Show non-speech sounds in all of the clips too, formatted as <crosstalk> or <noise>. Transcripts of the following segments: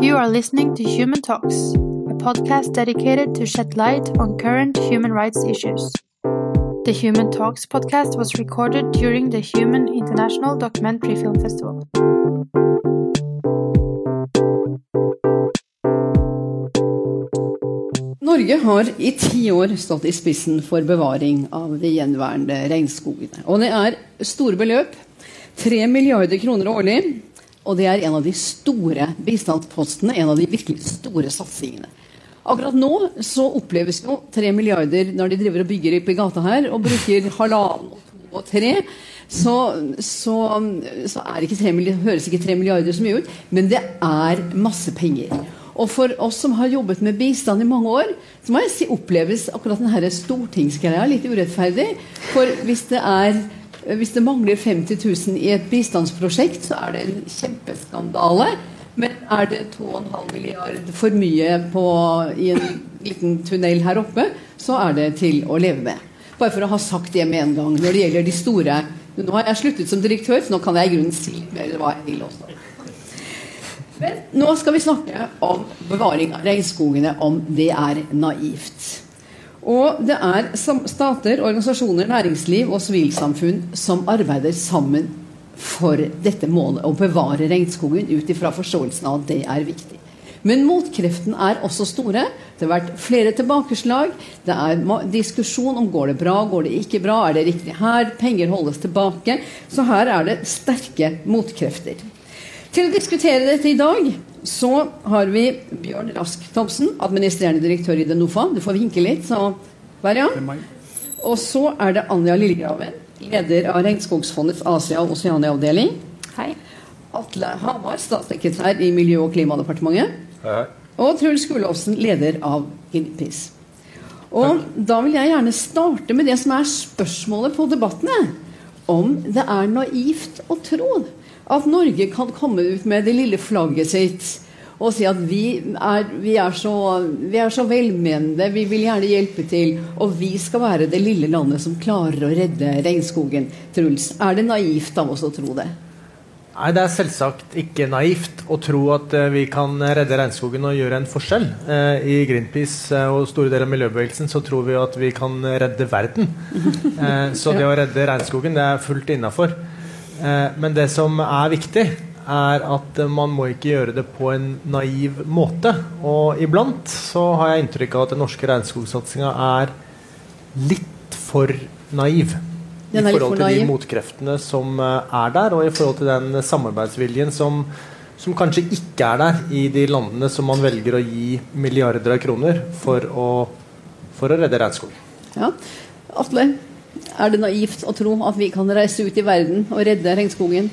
You are listening to Human Talks, a podcast dedicated to shed light on current human rights issues. The Human Talks podcast was recorded during the Human International Documentary Film Festival. Norge har i ti år stått i spissen for bevaring av de gjenværende regnskogene. Og det er store beløp. 3 milliarder kroner årlig. Og det er en av de store bistandspostene, en av de virkelig store satsingene. Akkurat nå så oppleves jo 3 milliarder når de driver og bygger opp i gata her, og bruker halvannen og to og tre. Så, så, så ikke 3, høres ikke 3 milliarder så mye ut, men det er masse penger. Og for oss som har jobbet med bistand i mange år, så må jeg si oppleves akkurat denne stortingsgreia litt urettferdig. For hvis det, er, hvis det mangler 50 000 i et bistandsprosjekt, så er det en kjempeskandale. Men er det 2,5 milliard for mye på, i en liten tunnel her oppe, så er det til å leve med. Bare for å ha sagt det med en gang når det gjelder de store. Nå har jeg sluttet som direktør, så nå kan jeg i grunnen si mer hva jeg vil også. Men nå skal vi snakke om bevaring av regnskogene, om det er naivt. Og det er stater, organisasjoner, næringsliv og sivilsamfunn som arbeider sammen for dette målet, å bevare regnskogen ut ifra forståelsen av at det er viktig. Men motkreftene er også store. Det har vært flere tilbakeslag. Det er diskusjon om går det bra, går det ikke bra, er det riktig her? Penger holdes tilbake. Så her er det sterke motkrefter. Til å diskutere dette i dag så har vi Bjørn Rask Thomsen, administrerende direktør i Denofa. Du får vinke litt, så vær ja. Og så er det Anja Lillegraven, leder av Regnskogsfondets Asia- og Oseania-avdeling. Hei. Atle Hamar, statssekretær i Miljø- og klimadepartementet. Hei. Og Truls Gullovsen, leder av Greenpeace. Og Takk. da vil jeg gjerne starte med det som er spørsmålet på debattene. Om det er naivt å tro at Norge kan komme ut med det lille flagget sitt og si at vi er, vi er, så, vi er så velmenende, vi vil gjerne hjelpe til, og vi skal være det lille landet som klarer å redde regnskogen. Truls, er det naivt av oss å tro det? Nei, Det er selvsagt ikke naivt å tro at uh, vi kan redde regnskogen og gjøre en forskjell. Uh, I Greenpeace uh, og store deler av miljøbevegelsen så tror vi at vi kan redde verden. <laughs> så det å redde regnskogen det er fullt innafor. Eh, men det som er viktig, er at man må ikke gjøre det på en naiv måte. Og iblant så har jeg inntrykk av at den norske regnskogsatsinga er litt for naiv. I forhold til de motkreftene som eh, er der, og i forhold til den samarbeidsviljen som, som kanskje ikke er der i de landene som man velger å gi milliarder av kroner for å, for å redde regnskog. Ja. Atle, er det naivt å tro at vi kan reise ut i verden og redde regnskogen?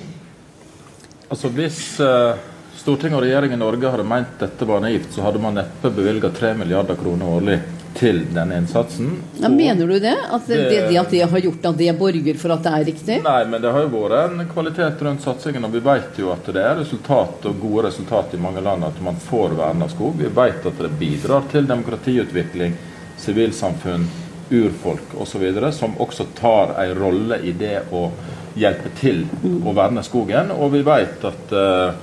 Altså Hvis uh, Stortinget og regjeringen i Norge hadde meint dette var naivt, så hadde man neppe bevilga 3 milliarder kroner årlig til denne innsatsen. Ja, mener du det? At det, det, det, at det har gjort at det borger for at det er riktig? Nei, men det har jo vært en kvalitet rundt satsingen. Og vi vet jo at det er resultat og gode resultat i mange land at man får verna skog. Vi vet at det bidrar til demokratiutvikling, sivilsamfunn urfolk osv. som også tar en rolle i det å hjelpe til å verne skogen. Og vi vet at uh,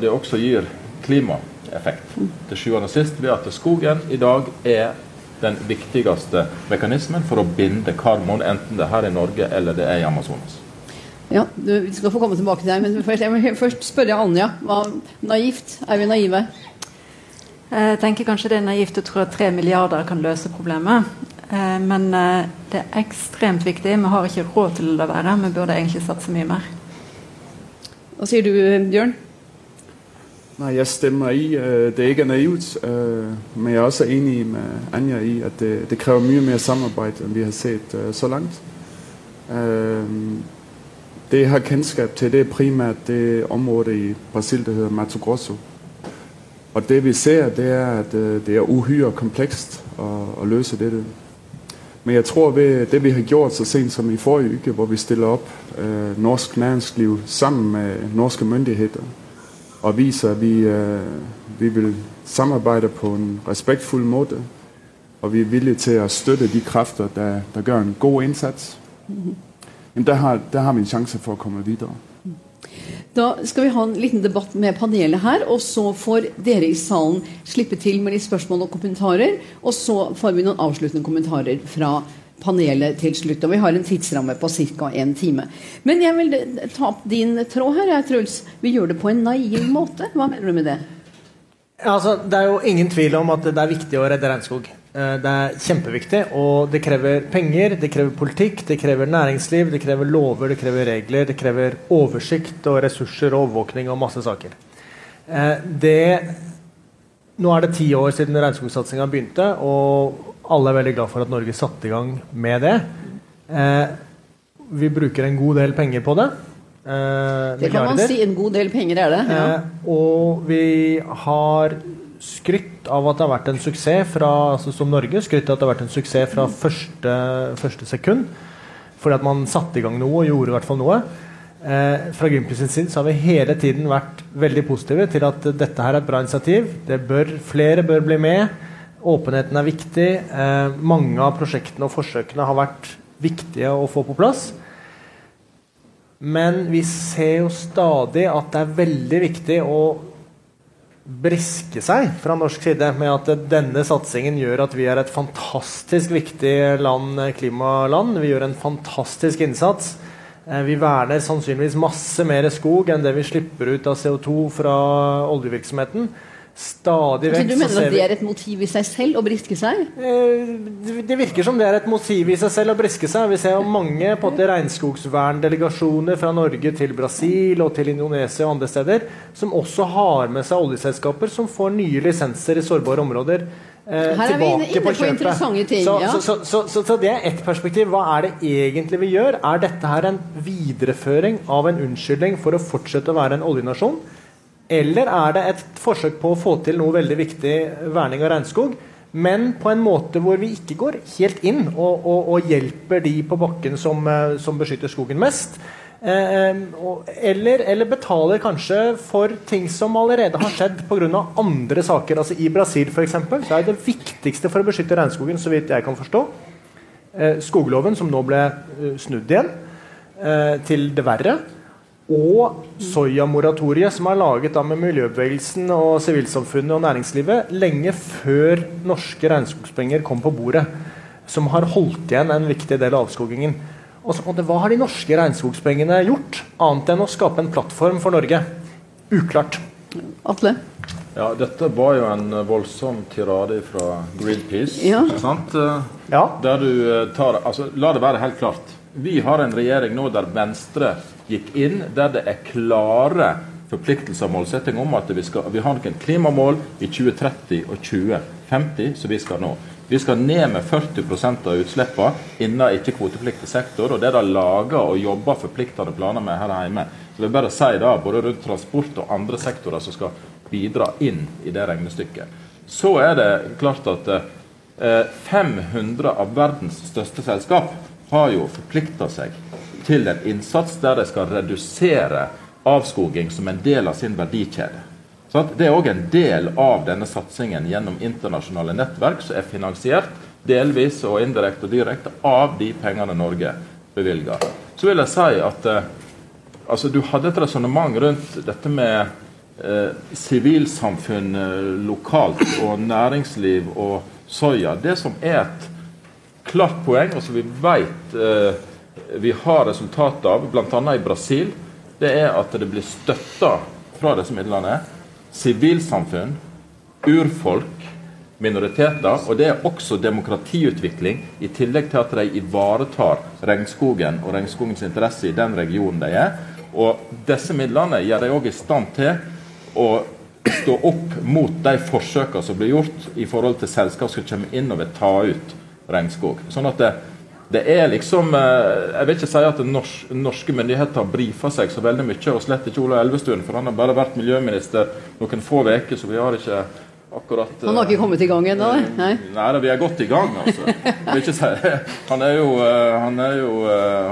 det også gir klimaeffekt til sjuende og sist ved at skogen i dag er den viktigste mekanismen for å binde karbon, enten det er her i Norge eller det er i Amazonas. Ja, du, Vi skal få komme tilbake til deg, men først, jeg må først spørre Anja. Hva, naivt? Er vi naive? Jeg tenker kanskje det er naivt å tro at tre milliarder kan løse problemet. Eh, men eh, det er ekstremt viktig. Vi har ikke råd til å la være. Vi burde egentlig satse mye mer. Hva sier du, Bjørn? Nei, jeg stemmer i. det det ikke er naivt. Men jeg er også enig med Anja i, at det, det krever mye mer samarbeid, enn vi har sett så langt. Det jeg har kjennskap til, det er primært det området i Brasil, det heter Mato Grosso. Og det vi ser, det er at øh, det er uhyre komplekst å, å løse dette. Men jeg tror ved det vi har gjort så sent som i forrige uke, hvor vi stiller opp eh, norsk næringsliv sammen med norske myndigheter og viser at vi, eh, vi vil samarbeide på en respektfull måte, og vi er villige til å støtte de krefter der, der gjør en god innsats, mm -hmm. der, har, der har vi en sjanse for å komme videre. Da skal vi ha en liten debatt med panelet her, og så får dere i salen slippe til med litt spørsmål og kommentarer. Og så får vi noen avsluttende kommentarer fra panelet til slutt. Og vi har en tidsramme på ca. en time. Men jeg vil ta opp din tråd her, Truls. Vi gjør det på en naiv måte. Hva mener du med det? Altså, det er jo ingen tvil om at det er viktig å redde regnskog. Eh, det er kjempeviktig, og det krever penger, det krever politikk, det krever næringsliv, det krever lover, det krever regler, det krever oversikt og ressurser og overvåkning og masse saker. Eh, det, nå er det ti år siden regnskogsatsinga begynte, og alle er veldig glad for at Norge satte i gang med det. Eh, vi bruker en god del penger på det. Eh, det kan man si. En god del penger er det. Ja. Og vi har skrytt av at det har vært en suksess fra, altså som Norge, skrytt av at det har vært en suksess fra første, første sekund. Fordi at man satte i gang noe og gjorde i hvert fall noe. Eh, fra Greenpeace sin side så har vi hele tiden vært veldig positive til at dette her er et bra initiativ. Det Bør, flere bør bli med. Åpenheten er viktig. Eh, mange av prosjektene og forsøkene har vært viktige å få på plass. Men vi ser jo stadig at det er veldig viktig å briske seg fra norsk side med at denne satsingen gjør at vi er et fantastisk viktig land, klimaland. Vi gjør en fantastisk innsats. Eh, vi verner sannsynligvis masse mer skog enn det vi slipper ut av CO2 fra oljevirksomheten. Stadig vekk. Så du mener at det er et motiv i seg selv å briske seg? Eh, det virker som det er et motiv i seg selv å briske seg. Vi ser jo mange på regnskogsverndelegasjoner fra Norge til Brasil og til Indonesia og andre steder som også har med seg oljeselskaper som får nye lisenser i sårbare områder. Eh, Her er vi inne på, på interessante ting. Så, ja. så, så, så, det er ett perspektiv. Hva er det egentlig vi gjør? Er dette her en videreføring av en unnskyldning for å fortsette å være en oljenasjon? Eller er det et forsøk på å få til noe veldig viktig, verning av regnskog, men på en måte hvor vi ikke går helt inn og, og, og hjelper de på bakken som, eh, som beskytter skogen mest? Eh, eller, eller, betaler kanskje for ting som allerede har skjedd pga. andre saker. Altså I Brasil for eksempel, så er det viktigste for å beskytte regnskogen, så vidt jeg kan forstå, eh, skogloven, som nå ble snudd igjen til det verre og soyamoratoriet, som er laget da med miljøbevegelsen og sivilsamfunnet og næringslivet lenge før norske regnskogspenger kom på bordet, som har holdt igjen en viktig del av avskogingen. Og så, Hva har de norske regnskogspengene gjort, annet enn å skape en plattform for Norge? Uklart. Atle? Ja, dette var jo en voldsom tirade fra Greenpeace. Ja. Sant? Ja. Der du eh, tar, altså, La det være helt klart. Vi har en regjering nå der Venstre gikk inn, der det er klare forpliktelser og målsettinger om at vi, skal, vi har noen klimamål i 2030 og 2050 som vi skal nå. Vi skal ned med 40% av utslippene innen ikke-kvotepliktig sektor. og Det er det laga og jobba forpliktende planer med her hjemme. Så vil bare si da, Både rundt transport og andre sektorer som skal bidra inn i det regnestykket. Så er det klart at eh, 500 av verdens største selskap har jo forplikta seg til en innsats der de skal redusere avskoging som en del av sin verdikjede. Så det er òg en del av denne satsingen gjennom internasjonale nettverk som er finansiert delvis og indirekte og direkte av de pengene Norge bevilger. Så vil jeg si at eh, altså, du hadde et resonnement rundt dette med eh, sivilsamfunn eh, lokalt og næringsliv og soya. Det som er et klart poeng, og som vi vet eh, vi har resultater av, bl.a. i Brasil, det er at det blir støtta fra disse midlene sivilsamfunn, urfolk, minoriteter. Og det er også demokratiutvikling, i tillegg til at de ivaretar regnskogen og regnskogens interesse i den regionen de er. Og disse midlene gjør de òg i stand til å stå opp mot de forsøkene som blir gjort i forhold til selskap som kommer inn og vil ta ut regnskog. Sånn at det, det er liksom eh, Jeg vil ikke si at norske myndigheter brifa seg så veldig mye, og slett ikke Ola Elvestuen, for han har bare vært miljøminister noen få uker, så vi har ikke akkurat Han har ikke kommet i gang ennå? Nei, nei, nei vi er godt i gang, altså. Si. Han, er jo, eh, han er jo,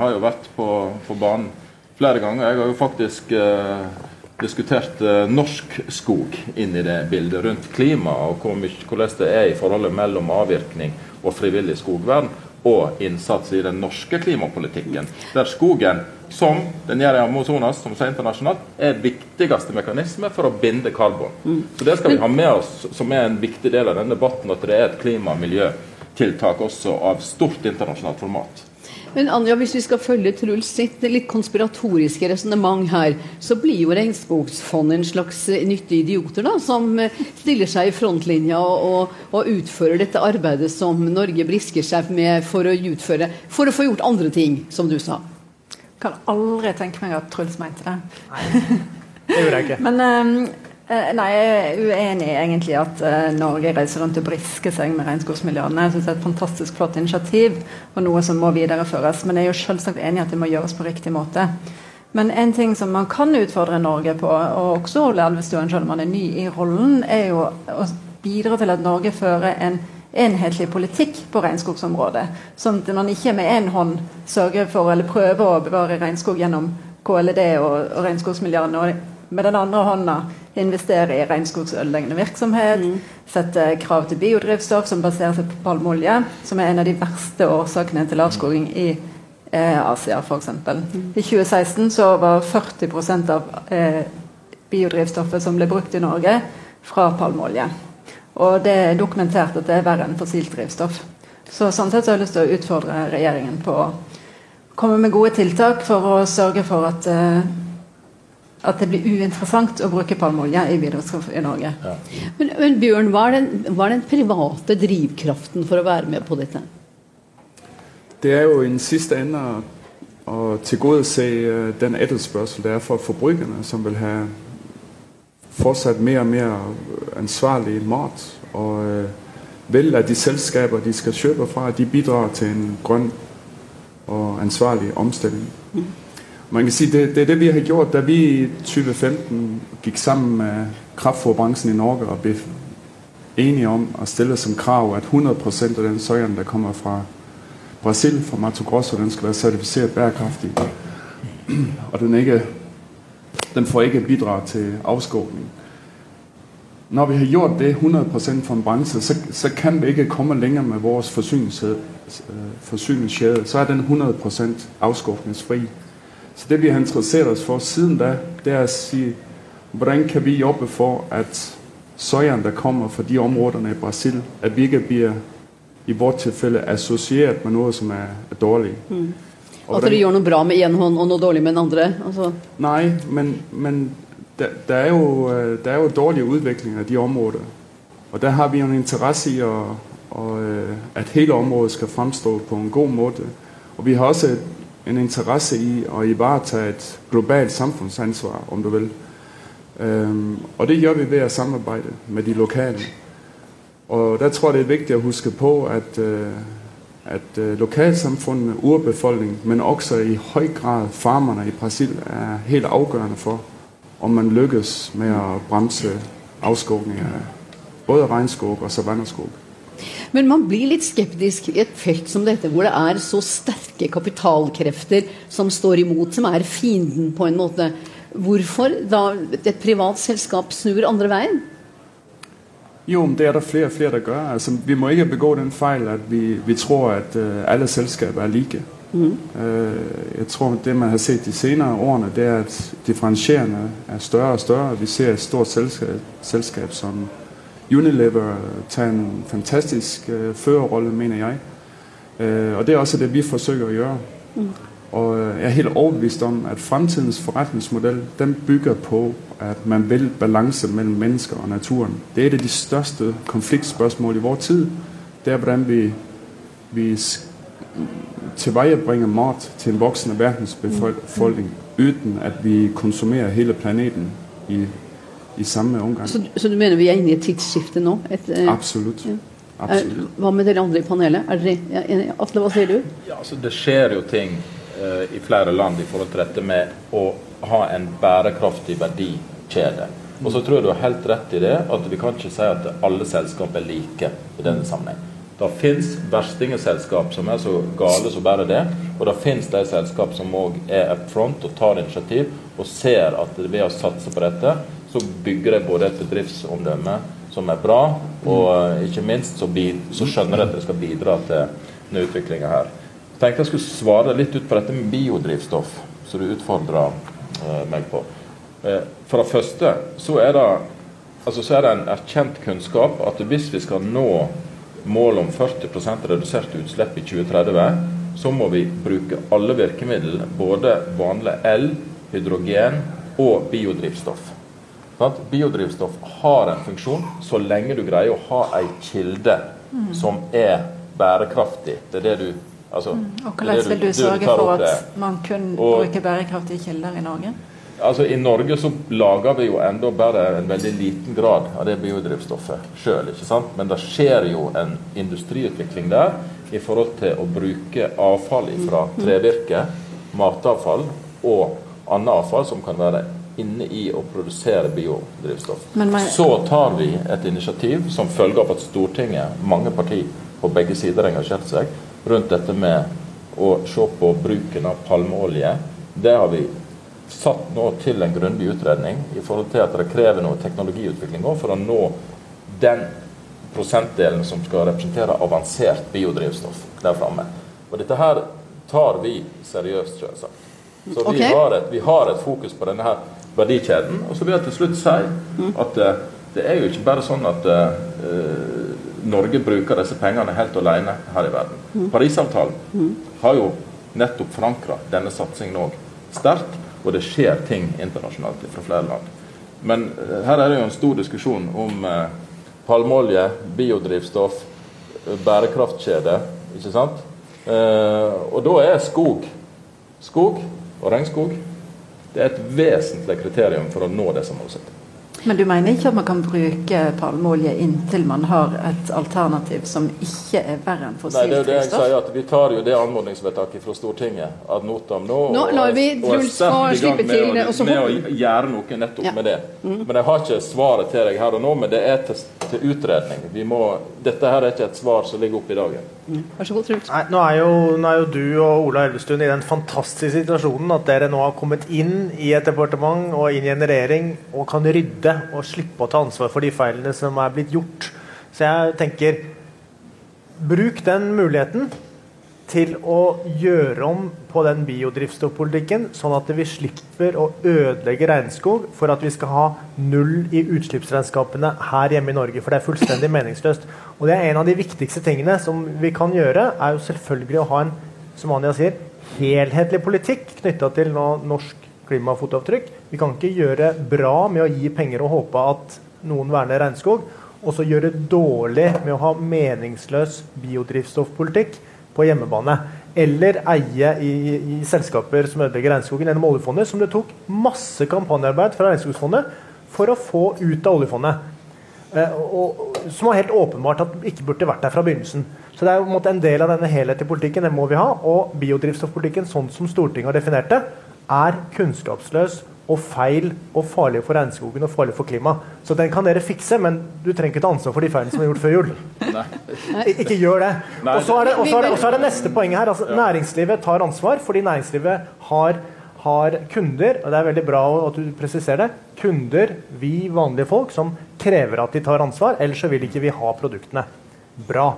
har jo vært på, på, banen flere ganger. Jeg har jo faktisk diskutert norsk skog inn i det bildet, rundt klima og hvor hvordan det er i forholdet mellom avvirkning og frivillig skogvern. Og innsats i den norske klimapolitikken. Der skogen, som den gjør i Amazonas, som sier internasjonalt, er viktigste mekanisme for å binde karbon. Så Det skal vi ha med oss som er en viktig del av denne debatten, at det er et klima- og miljøtiltak også av stort internasjonalt format. Men Anja, hvis vi skal følge Truls sitt litt konspiratoriske resonnement her, så blir jo Regnskogsfondet en slags eh, nyttige idioter, da, som eh, stiller seg i frontlinja og, og, og, utfører dette arbeidet som Norge brisker seg med for å utføre, for å få gjort andre ting, som du sa. Kan aldri tenke meg at Truls mente det. Nei, det gjorde jeg ikke. <laughs> Men um, Eh, nei, jeg er uenig egentlig at uh, Norge reiser rundt og brisker seg med regnskogsmiljøene. Jeg synes det er et fantastisk flott initiativ og noe som må videreføres. Men jeg er jo selvsagt enig i at det må gjøres på riktig måte. Men en ting som man kan utfordre Norge på, og også Ole Elvestuen, selv om han er ny i rollen, er jo å bidra til at Norge fører en enhetlig politikk på regnskogsområdet. Sånn at man ikke med én hånd sørger for eller prøver å bevare regnskog gjennom KLD og, og regnskogsmiljøene, og med den andre hånda investere i regnskogsødeleggende virksomhet, mm. sette krav til biodrivstoff som baserer seg på palmeolje, som er en av de verste årsakene til avskoging i eh, Asia, f.eks. Mm. I 2016 så var 40 av eh, biodrivstoffet som ble brukt i Norge, fra palmeolje. Og det er dokumentert at det er verre enn fossilt drivstoff. Så sånn sett så har jeg lyst til å utfordre regjeringen på å komme med gode tiltak for å sørge for at eh, at det blir uinteressant å bruke palmeolje i biodrivstoff i Norge. Ja. Men, men, Bjørn, hva er, den, hva er, den, private drivkraften for å være med på dette? Det er jo i den siste ende å tilgodese øh, den etterspørsel det er for forbrukerne, som vil ha fortsatt mer og mer ansvarlig mat. Og øh, vel at de selskaper de skal kjøpe fra, de bidrar til en grønn og ansvarlig omstilling. Mm. Man kan sige, det, det er det, vi har gjort, da vi i 2015 gikk sammen med kraftforbranchen i Norge og ble enige om å stille som krav at 100% av den soyaen der kommer fra Brasil, fra Mato Grosso, den skal være sertifisert bærekraftig. Og den, ikke, den får ikke bidrag til avskogning. Når vi har gjort det 100 for en bransje, så, så, kan vi ikke komme lenger med vår forsyningskjede. Så er den 100% avskogningsfri. Så det vi har interessert oss for siden da, det er å si hvordan kan vi jobbe for at soyaen der kommer fra de områdene i Brasil, at vi ikke blir i vårt tilfelle assosiert med noe som er, er dårlig. Mm. At dere gjør noe bra med én hånd og noe dårlig med den andre? Altså. Nei, men, men det, det, er jo, det, er jo, dårlig utvikling av de områdene. Og der har vi en interesse i å, å, at hele området skal framstå på en god måte. Og vi har også et en interesse i å ivareta et globalt samfunnsansvar, om du vil. Um, og det gjør vi ved å samarbeide med de lokale. Og der tror jeg det er viktig å huske på at, uh, at uh, lokalsamfunnene, urbefolkningen, men også i høy grad farmerne i Brasil er helt avgjørende for om man lykkes med å bremse avskoging av både regnskog og savanneskog. Men man blir litt skeptisk i et felt som dette, hvor det er så sterke kapitalkrefter som står imot, som er fienden på en måte. Hvorfor da et privat selskap snur andre veien? Jo, det er det flere og flere der gjør. Altså, vi må ikke begå den feil at vi, vi tror at uh, alle selskaper er like. Mm. Uh, jeg tror det man har sett de senere årene, det er at differensierende er større og større. Vi ser et stort selskap, selskap som Unilever tager en fantastisk øh, førerrolle, mener jeg. Øh, og det er også det, vi forsøger å gjøre. Mm. Og øh, jeg er helt overbevist om at fremtidens forretningsmodell den bygger på at man vil balanse mellom mennesker og naturen. Det er et av de største konfliktspørsmål i vår tid. Det er hvordan vi, vi tilvejebringer mat til en voksende verdensbefolkning uten at vi konsumerer hele planeten i i samme omgang. Så, så, du mener vi er inne i et tidsskifte nå? Et, eh, Absolutt. Ja. Absolutt. Hva med dere andre i panelet? Er dere enige? Atle, hva sier du? Ja, altså, det skjer jo ting uh, i flere land i forhold til dette med å ha en bærekraftig verdikjede. Og så tror jeg du har helt rett i det, at vi kan ikke si at alle selskap er like i denne sammenheng. Det fins verstingeselskap som er så gale som bare det. Og det fins de selskap som òg er up front og tar initiativ og ser at ved å satse på dette, så bygger det både et bedriftsomdømme som er bra, og eh, ikke minst så, så skjønner de at det skal bidra til denne utviklinga her. Jeg tenkte jeg skulle svare litt ut på dette med biodrivstoff, som du utfordra eh, meg på. Eh, for det første så er det, altså så er det en erkjent kunnskap at hvis vi skal nå målet om 40% reduserte utslipp i 2030, så må vi bruke alle virkemidler, både vanlig el, hydrogen og biodrivstoff. Sant? Biodrivstoff har en funksjon så lenge du greier å ha ei kilde Mm. som er bærekraftig. Det er det du altså, Og er hvordan vil du du sørge for at det. man kun Og- bruker bærekraftige kilder i Norge? Altså I Norge så lager vi jo enda bare en veldig liten grad av det biodrivstoffet sjøl. Men det skjer jo en industriutvikling der i forhold til å bruke avfall fra trevirke, matavfall og annet avfall som kan være inne i å produsere biodrivstoff. Man- Så tar vi et initiativ som følge av at Stortinget, mange partier på begge sider har engasjert seg rundt dette med å se på bruken av palmeolje. Det har vi satt nå til en grundig utredning i forhold til at det krever noe teknologiutvikling for å nå den prosentdelen som skal representere avansert biodrivstoff der framme. Og dette her tar vi seriøst, selvsagt. Så vi, okay. har et, vi har et fokus på denne her verdikjeden. Og så vil jeg til slutt si at eh, det er jo ikke bare sånn at uh, Norge bruker disse pengene helt alene her i verden. Parisavtalen har jo nettopp forankra denne satsingen òg sterkt, og det skjer ting internasjonalt fra flere land. Men her er det jo en stor diskusjon om eh, palmeolje, biodrivstoff, bærekraftkjede, ikke sant? Og da er skog, skog og regnskog det er et vesentlig kriterium for å nå disse målsettingene. Men du mener ikke at man kan bruke palmeolje inntil man har et alternativ som ikke er verre enn Nei, det er det jeg sier, at Vi tar jo det anmodningsvedtaket fra Stortinget ad notam nå. Nå og- vi og er sterkt i gang med å- så Med å gjøre noe nettopp Ja. Mm. med det. Men jeg har ikke svaret til deg her og nå, men det er til, til utredning. Vi må, dette her er ikke et svar som ligger oppe i dagen. Vær så god, Truls. Nei, nå, er jo, nå er jo du og Ola Elvestuen i den fantastiske situasjonen at dere nå har kommet inn i et departement og inn i en regjering og kan rydde og slippe å ta ansvar for de feilene som er blitt gjort. Så jeg tenker Bruk den muligheten til å gjøre om på den biodrivstoffpolitikken, sånn at vi slipper å ødelegge regnskog for at vi skal ha null i utslippsregnskapene her hjemme i Norge. For det er fullstendig meningsløst. Og det er en av de viktigste tingene som vi kan gjøre, er jo selvfølgelig å ha en som Anja sier, helhetlig politikk knytta til norsk klimafotavtrykk. Vi kan ikke gjøre bra med å gi penger og håpe at noen verner regnskog, og så gjøre dårlig med å ha meningsløs biodrivstoffpolitikk på hjemmebane. Eller eie i, i selskaper som ødelegger regnskogen gjennom oljefondet, som det tok masse kampanjearbeid fra Regnskogsfondet for å få ut av oljefondet. Eh, og, som var helt åpenbart at ikke burde vært der fra begynnelsen. Så det er jo en del av denne helhetlige politikken, den må vi ha. Og biodrivstoffpolitikken, sånn som Stortinget har definert det, er kunnskapsløs og feil og farlig for regnskogen og farlig for klimaet. Så den kan dere fikse, men du trenger ikke ta ansvar for de feilene som er gjort før jul. Nei. Ikke gjør det. Og så er det, er er det neste poenget her. Altså, Næringslivet tar ansvar fordi næringslivet har, har kunder, og det er veldig bra at du presiserer det, kunder, vi vanlige folk, som krever at de tar ansvar, ellers så vil ikke vi ha produktene. Bra.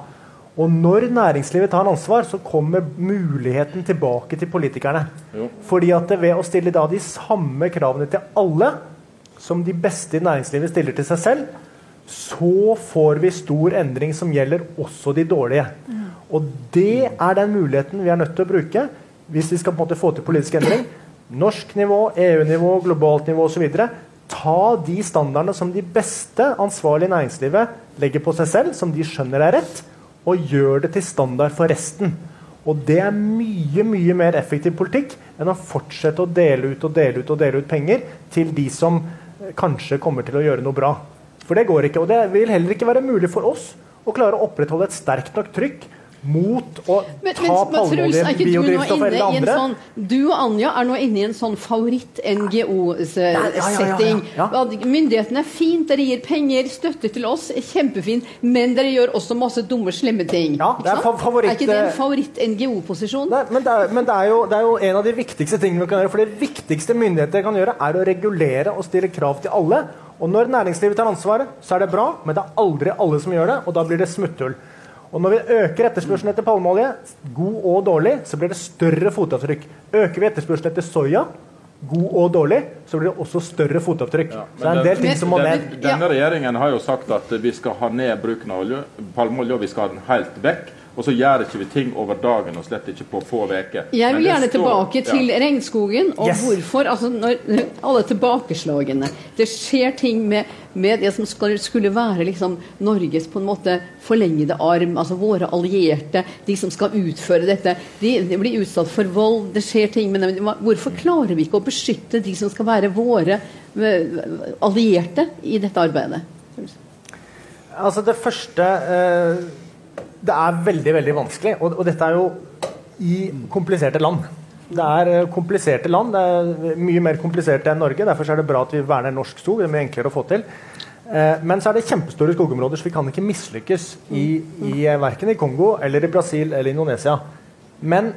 Og når næringslivet tar ansvar, så kommer muligheten tilbake til politikerne. Jo. Fordi at ved å stille da de samme kravene til alle som de beste i næringslivet stiller til seg selv, så får vi stor endring som gjelder også de dårlige. Og det er den muligheten vi er nødt til å bruke hvis vi skal på en måte få til politisk endring. Norsk nivå, EU-nivå, globalt nivå osv. Ta de standardene som de beste ansvarlige i næringslivet legger på seg selv, som de skjønner er rett, og gjør det til standard for resten. Og det er mye mye mer effektiv politikk enn å fortsette å dele ut og dele ut og dele ut penger til de som eh, kanskje kommer til å gjøre noe bra. For det går ikke. Og det vil heller ikke være mulig for oss å klare å opprettholde et sterkt nok trykk mot å Men, ta men, men Truls, palmeolje, ikke du nå biodrivstoff inne eller det andre. sånn Du og Anja er nå inne i en sånn ja, ja, ja, favoritt-NGO-setting. ja. Myndighetene er fint, dere gir penger, støtte til oss, kjempefint, men dere gjør også masse dumme, slemme ting. Ja, det er favoritt- er ikke det en favoritt-NGO-posisjon? Men, det er, men det, er jo, det er jo en av de viktigste tingene vi kan gjøre. For det viktigste myndigheter kan gjøre, er å regulere og stille krav til alle. Og når næringslivet tar ansvaret, så er det bra, men det er aldri alle som gjør det, og da blir det smutthull. Og når vi øker etterspørselen etter palmeolje, god og dårlig, så blir det større fotavtrykk. Øker vi etterspørselen etter soya, god og dårlig, så blir det også større fotavtrykk. Ja, så det er en del ting som må ned. Denne regjeringen har jo sagt at vi skal ha ned bruken av palmeolje, og vi skal ha den helt vekk. Og så gjør ikke vi ting over dagen, og slett ikke på få uker. Jeg vil gjerne tilbake til ja. regnskogen, og Yes. hvorfor. Altså når, alle tilbakeslagene. Det skjer ting med, med det som skal, skulle være liksom Norges på en måte forlengede arm, altså våre allierte, de som skal utføre dette. De, de blir utsatt for vold, det skjer ting med dem. Hvorfor klarer vi ikke å beskytte de som skal være våre eh, allierte i dette arbeidet? Altså Det første eh, Det er veldig, veldig vanskelig. Og, og dette er jo i kompliserte land. Det er eh, kompliserte land. Det er mye mer komplisert enn Norge. Derfor er det bra at vi verner norsk skog. Det er mye enklere å få til. Eh, men så er det kjempestore skogområder, så vi kan ikke mislykkes i, i eh, i Kongo eller i Brasil eller Indonesia. Men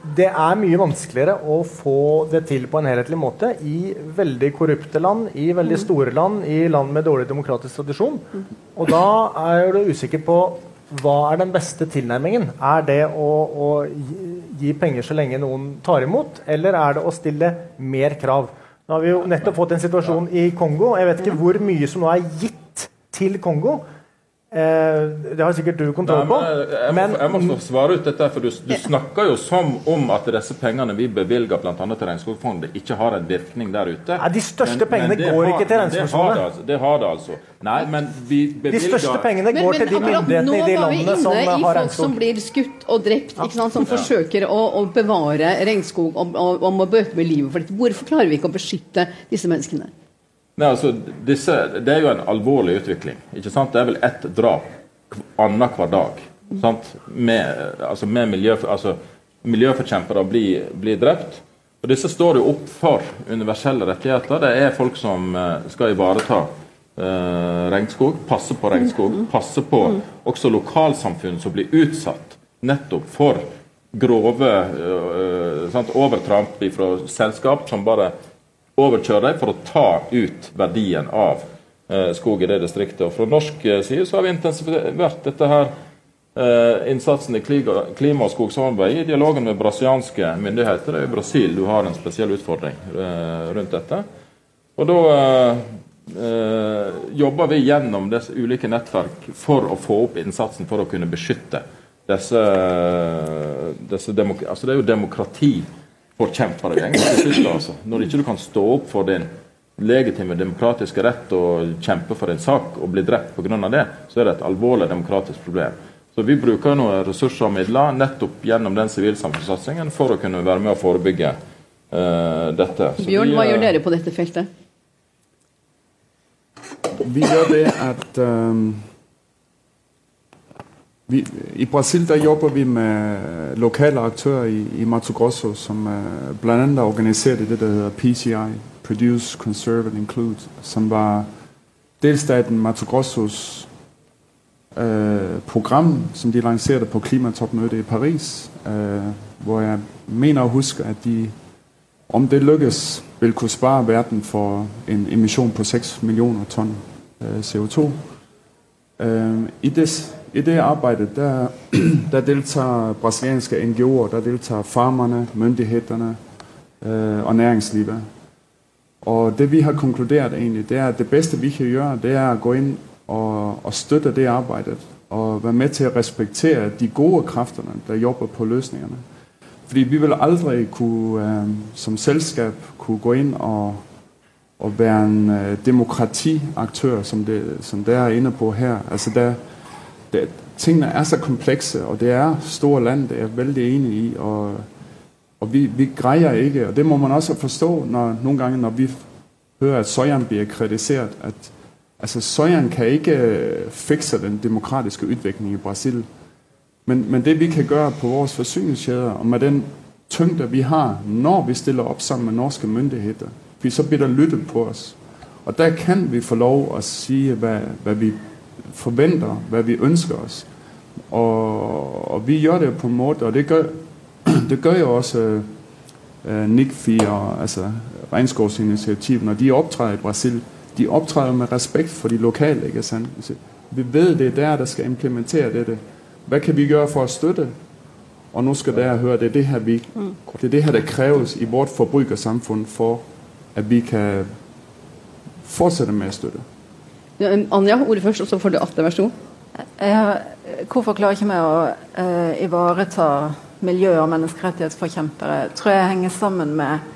det er mye vanskeligere å få det til på en helhetlig måte i veldig korrupte land, i veldig store land, i land med dårlig demokratisk tradisjon. Og da er du usikker på hva er den beste tilnærmingen. Er det å, å gi, gi penger så lenge noen tar imot, eller er det å stille mer krav? Nå har vi jo nettopp fått en situasjon i Kongo. Jeg vet ikke hvor mye som nå er gitt til Kongo. Eh, det har sikkert du kontroll på. Nei, men jeg, må, jeg må få svare ut dette, for du, du snakker jo som om at disse pengene vi bevilger bl.a. til Regnskogfondet, ikke har en virkning der ute. Nei, de største pengene men går har- ikke til men det har Regnskogfondet. det altså- Det har det altså. Nei, men vi De største pengene går men til de myndighetene i de landene som har regnskog. Nå var vi inne i folk som blir skutt og drept, ikke sant, som forsøker å, å bevare regnskog og, og, og må bøte med livet for dette. Hvorfor klarer vi ikke å beskytte disse menneskene? Nei, altså, disse, Det er jo en alvorlig utvikling. ikke sant? Det er vel ett drap annenhver dag. Sant? Med, altså, med miljø, altså, miljøforkjempere blir, blir drept. Og Disse står jo opp for universelle rettigheter. Det er folk som eh, skal ivareta eh, regnskog, passe på regnskog, passe på også lokalsamfunn som blir utsatt nettopp for grove eh, sant, overtramp fra selskap som bare overkjøre dem for å ta ut verdien av eh, skog i det distriktet. Og Fra norsk eh, side så har vi intensivert dette her eh, innsatsen i klima, og skogsamarbeid i dialogen med brasilianske myndigheter. Det er i Brasil du har en spesiell utfordring rundt dette. Og da jobber vi gjennom disse ulike nettverk for å få opp innsatsen for å kunne beskytte disse, disse altså Det er jo demokratiforkjempere vi egentlig slutt. Altså. Når ikke du kan stå opp for din legitime demokratiske rett og kjempe for en sak og bli drept pga. det, så er det et alvorlig demokratisk problem. Så Vi bruker noen ressurser og midler nettopp gjennom den sivilsamfunnssatsingen for å kunne være med å forebygge uh, dette. Så Bjørn, vi, hva eh, gjør dere på dette feltet? Vi gjør det at øhm, vi, I Brasil der jobber vi med lokale aktører i, i Mato Grosso, som bl.a. blandt er det, der hedder PCI, Produce, Conserve and Include, som var delstaten Mato Grossos øh, program, som de lancerte på klimatopmødet i Paris, øh, hvor jeg mener å huske at de om det lykkes, vil kunne spare verden for en emisjon på 6 millioner tonn øh, CO2. Øh, i, det, I det arbeidet der, <clears throat> der deltar brasilianske NGO-er, der deltar farmerne, myndighetene øh, og næringslivet. Og det vi har konkludert egentlig, det er at det beste vi kan gjøre, det er å gå inn og, og støtte det arbeidet. Og være med til å respektere de gode kreftene der jobber på løsningene. Fordi vi vil aldri kunne, øh, som selskap kunne gå inn og, og være en øh, demokratiaktør, som det, som det er inne på her. Altså der, det, tingene er så komplekse, og det er store land, det er jeg veldig enig i. Og, og vi, vi greier ikke, og det må man også forstå når, noen ganger når vi hører at soyaen blir kritisert, at altså, soyaen kan ikke øh, fikse den demokratiske utviklingen i Brasil. Men, men det vi kan gjøre på vores forsyningskjeder, og med den tyngde vi har når vi stiller opp sammen med norske myndigheter, for så blir det lyttet på oss. Og der kan vi få lov å si hva, hva vi forventer, hva vi ønsker oss. Og, og vi gjør det på en måte, og det gjør, <clears throat> det gør jo også øh, NICFI og altså, Regnskovsinitiativet, når de optræder i Brasil. De optræder med respekt for de lokale. ikke sant? Altså, Vi vet det er der, der skal implementere dette. Hva kan vi gjøre for å støtte? Og nå skal dere høre, det er det her, vi, det er det her, der kræves i vårt forbrukersamfunn for, at vi kan fortsette med å støtte. Ja, Anja, ordet først, og så får du Atle, vær så god. Hvorfor klarer ikke vi å eh, ivareta miljø- og menneskerettighetsforkjempere? tror jeg henger sammen med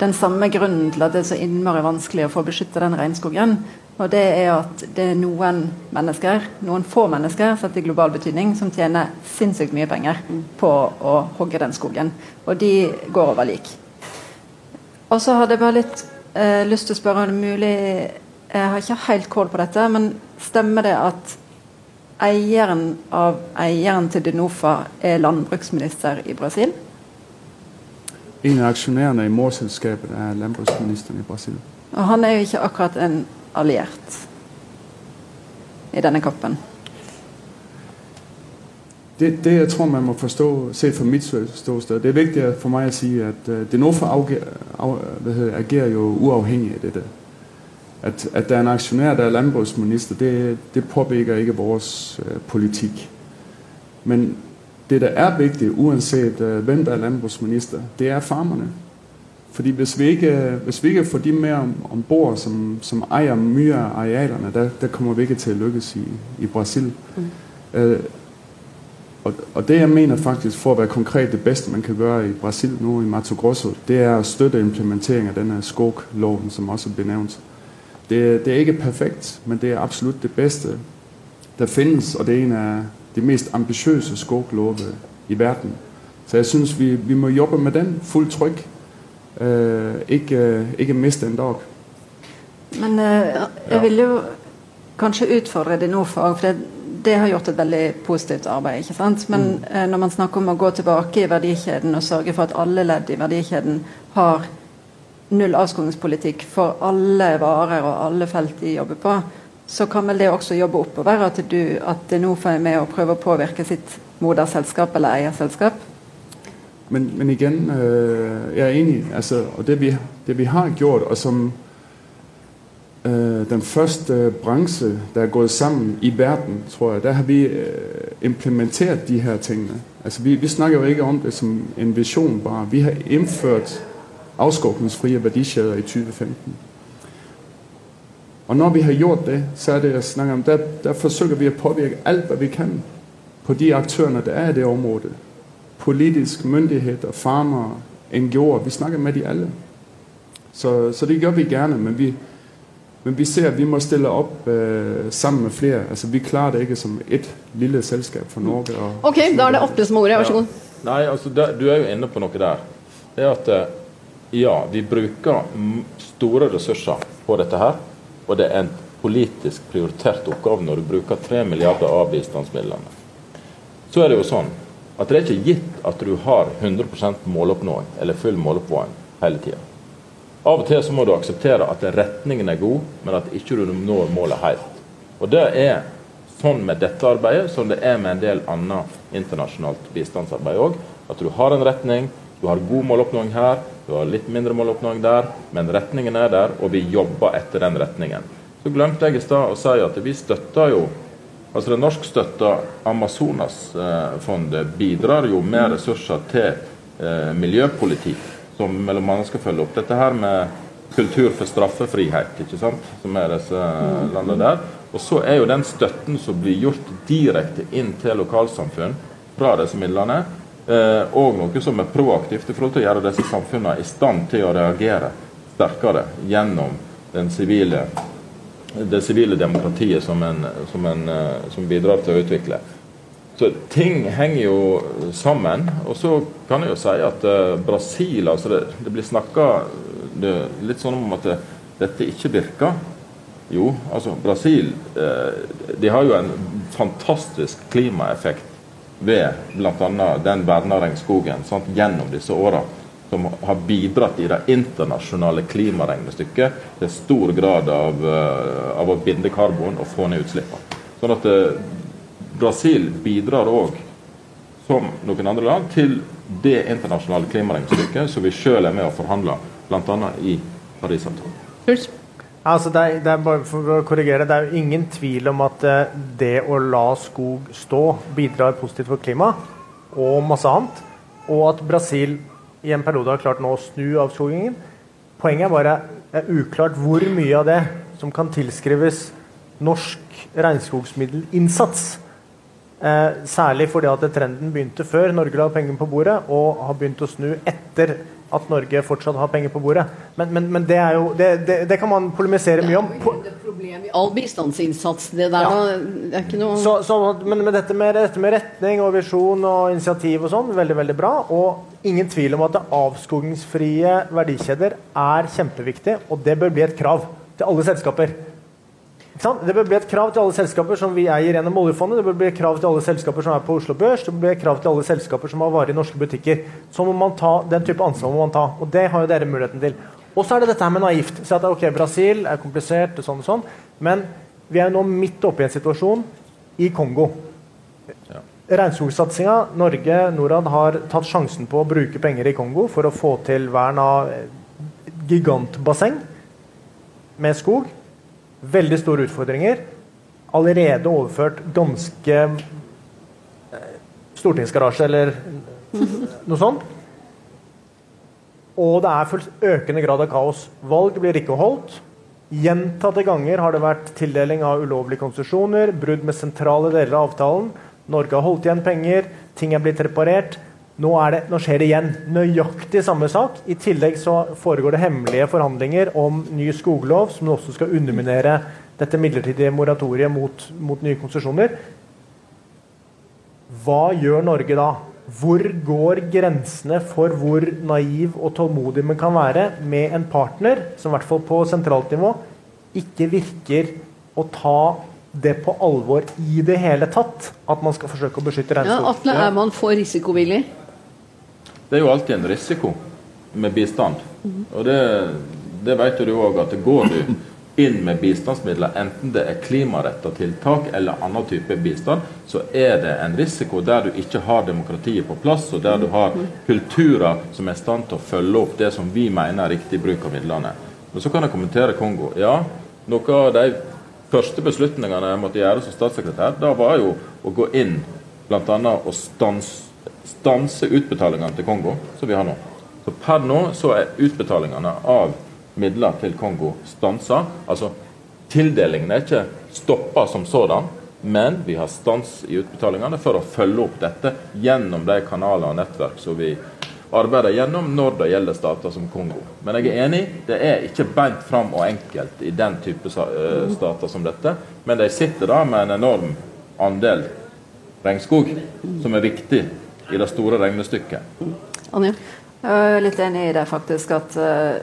den samme grunnen til at det er så innmari vanskelig å få beskytte den regnskogen. Og det er at det er noen mennesker, noen få mennesker sett i global betydning, som tjener sinnssykt mye penger på å hogge den skogen. Og de går over lik. Og så hadde jeg bare litt eh, lyst til å spørre om det er mulig Jeg har ikke helt kål på dette, men stemmer det at eieren av eieren til Denofa er landbruksminister i Brasil? En av aksjonærene i morselskapet er landbruksministeren i Brasil. Og han er jo ikke akkurat en alliert i denne kappen. Det, det jeg tror, man må forstå, set fra mitt ståsted, det er viktig for meg å si at Dinofa Denofa hvad hedder, agerer jo uavhengig av dette. At, at der er en aktionær, der er landbrugsminister, det, det påvirker ikke vores uh, politik. Men det, der er vigtigt, uanset uh, hvem der er landbrugsminister, det er farmerne. Fordi hvis vi ikke, hvis vi ikke får de med om, ombord, som, som ejer mye af arealerne, der, der kommer vi ikke til at lykkes i, i Brasil. Mm. Uh, og, og det jeg mener faktisk, for at være konkret det bedste man kan gøre i Brasil nu i Mato Grosso, det er at støtte implementering af denne skogloven, som også er benævnt. Det, det er ikke perfekt, men det er absolutt det beste der finnes. og det er en av de mest ambisiøse skoglovene i verden. Så jeg synes, vi, vi må jobbe med den Fullt trykk. Uh, ikke, uh, ikke miste en dag. Men uh, jeg vil jo kanskje utfordre det nå, for, for det, det har gjort et veldig positivt arbeid. ikke sant? Men eh, når man snakker om å gå tilbake i verdikjeden og sørge for at alle ledd i verdikjeden har null avskogingspolitikk for alle varer og alle felt de jobber på, så kan vel det også jobbe oppover? At, du, at nå får med å prøve å påvirke sitt moderselskap eller eierselskap? Men, men igjen, øh, jeg er enig. Altså, og det vi, det vi har gjort, og som øh, den første bransje der er gått sammen i verden, tror jeg, der har vi øh, implementert de her tingene. Altså, vi, vi snakker jo ikke om det som en visjon bare. Vi har indført afskovningsfrie værdikæder i 2015. Og når vi har gjort det, så er det, jeg snakker om, der, der forsøker vi å påvirke alt, hva vi kan på de aktørene der er i det området. Politisk, myndigheder, farmer, NGO'er, vi snakker med de alle. Så, så det gjør vi gerne, men vi, men vi ser, at vi må stille opp eh, sammen med flere. Altså, vi klarer det ikke som et lille selskap for Norge. Og, Ok, da er det Atle som har ordet, vær så god. Nei, altså det, Du er jo inne på noe der. Det er at eh, ja, vi bruker store ressurser på dette her. Og det er en politisk prioritert oppgave når du bruker 3 milliarder av bistandsmidlene. Så er det jo sånn at det er ikke gitt at du har 100% måloppnåing eller full måloppnåing hele tida. Av og til så må du akseptere at retningen er god, men at ikke du når målet helt. Og det er sånn med dette arbeidet som det er med en del annet internasjonalt bistandsarbeid òg. At du har en retning, du har god måloppnåing her, du har litt mindre måloppnåing der, men retningen er der, og vi jobber etter den retningen. Så glemte jeg i stad å si at vi støtter jo Altså Det norskstøtta Amazonasfondet bidrar jo med ressurser til eh, miljøpolitikk, som annet skal følge opp dette her med kultur for straffefrihet, ikke sant, som er disse landene der. Og så er jo den støtten som blir gjort direkte inn til lokalsamfunn fra disse midlene, eh, og noe som er proaktivt i forhold til å gjøre disse samfunnene i stand til å reagere sterkere gjennom sivile det sivile demokratiet som, en, som, en, eh, som bidrar til å utvikle. Så ting henger jo sammen. Og så kan jeg jo si at eh, Brasil altså det, det blir snakka litt sånn om at det, dette ikke virker. Jo, altså Brasil eh, de har jo en fantastisk klimaeffekt ved bl.a. den verna regnskogen sant, gjennom disse åra som har bidratt i det internasjonale klimaregnestykket til stor grad av, eh, av å binde karbon og få ned utslippene. Sånn at eh, Brasil bidrar òg, som noen andre land, til det internasjonale klimaregnestykket som vi sjøl er med og forhandler, bl.a. i Parisavtalen. Altså det, er, det er bare for å korrigere, det er jo ingen tvil om at eh, det å la skog stå bidrar positivt for klimaet og masse annet. Og at Brasil i en periode har klart nå å snu avskogingen. Poenget er bare det er uklart hvor mye av det som kan tilskrives norsk regnskogsmiddelinnsats. Eh, særlig fordi at trenden begynte før Norge la penger på bordet, og har begynt å snu etter at Norge fortsatt har penger på bordet. Men, men, men det, er jo, det, det, det, kan man polemisere mye om. Det er jo problem i all bistandsinnsats. Det der ja. det er ikke noe så, så, Men med dette, med dette, med retning og visjon og initiativ og sånn, veldig veldig bra. Og ingen tvil om at det avskogingsfrie verdikjeder er kjempeviktig, og det bør bli et krav til alle selskaper. Det bør bli et krav til alle selskaper som vi eier gjennom oljefondet. Det bør bli et krav til alle selskaper som er på Oslo Børs. Det bør bli et krav til alle selskaper som har varer i norske butikker. Så må man ta, Den type ansvar må man ta. Og det har jo dere muligheten til. Og så er det dette her med naivt. Så at ok, Brasil er komplisert, og sånn og sånn. Men vi er jo nå midt oppe i en situasjon i Kongo. Ja. Regnskogsatsinga, Norge, Norad, har tatt sjansen på å bruke penger i Kongo for å få til vern av gigantbasseng med skog. Veldig store utfordringer. Allerede overført ganske eh, stortingsgarasje eller noe sånt. Og det er økende grad av kaos. Valg blir ikke holdt. Gjentatte ganger har det vært tildeling av ulovlige konsesjoner, brudd med sentrale deler av avtalen. Norge har holdt igjen penger, ting er blitt reparert. Nå, det, nå, skjer det igjen. Nøyaktig samme sak. I tillegg så foregår det hemmelige forhandlinger om ny skoglov, som også skal underminere dette midlertidige moratoriet mot, mot nye konsesjoner. Hva gjør Norge da? Hvor går grensene for hvor naiv og tålmodig man kan være med en partner som i hvert fall på sentralt nivå ikke virker å ta det på alvor i det hele tatt, at man skal forsøke å beskytte regnskog? Ja, Atle, er man for risikovillig? Det er jo alltid en risiko med bistand. Og det, det vet du òg, at går du inn med bistandsmidler, enten det er klimaretta tiltak eller annen type bistand, så er det en risiko der du ikke har demokratiet på plass, og der du har kulturer som er i stand til å følge opp det som vi mener er riktig bruk av midlene. Men Så kan jeg kommentere Kongo. Ja, noe av de første beslutningene jeg måtte gjøre som statssekretær, da var jo å gå inn bl.a. og stanse stanse utbetalingene til Kongo, som vi har nå. Så Per nå så er utbetalingene av midler til Kongo stansa. Altså tildelingen er ikke stoppa som sådan, men vi har stans i utbetalingene for å følge opp dette gjennom de kanaler og nettverk som vi arbeider gjennom når det gjelder stater som Kongo. Men jeg er enig, det er ikke beint fram og enkelt i den type eh, stater som dette. Men de sitter da med en enorm andel regnskog, som er viktig i det store regnestykket. Anja? Jeg er litt enig i det, faktisk. At uh,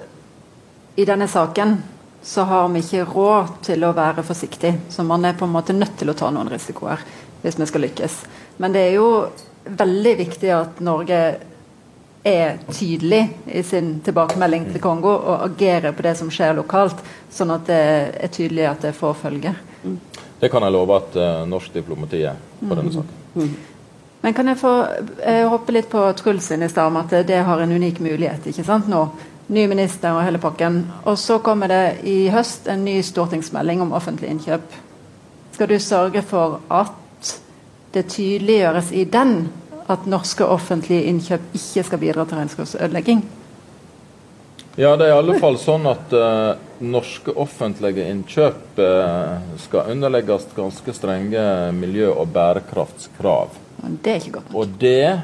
i denne saken så har vi ikke råd til å være forsiktig. Så man er på en måte nødt til å ta noen risikoer hvis vi skal lykkes. Men det er jo veldig viktig at Norge er tydelig i sin tilbakemelding til Kongo og agerer på det som skjer lokalt, sånn at det er tydelig at det får følger. Det kan jeg love at uh, norsk diplomati er på denne saken. Men kan jeg få eh, hoppe litt på Truls sin i stad om at det har en unik mulighet ikke sant, nå? Ny minister og hele pakken. Og så kommer det i høst en ny stortingsmelding om offentlig innkjøp. Skal du sørge for at det tydeliggjøres i den at norske offentlige innkjøp ikke skal bidra til regnskapsødelegging? Ja, det er i alle fall sånn at uh, norske offentlige innkjøp uh, skal underlegges ganske strenge miljø- og bærekraftskrav. Det er ikke godt nok. Og det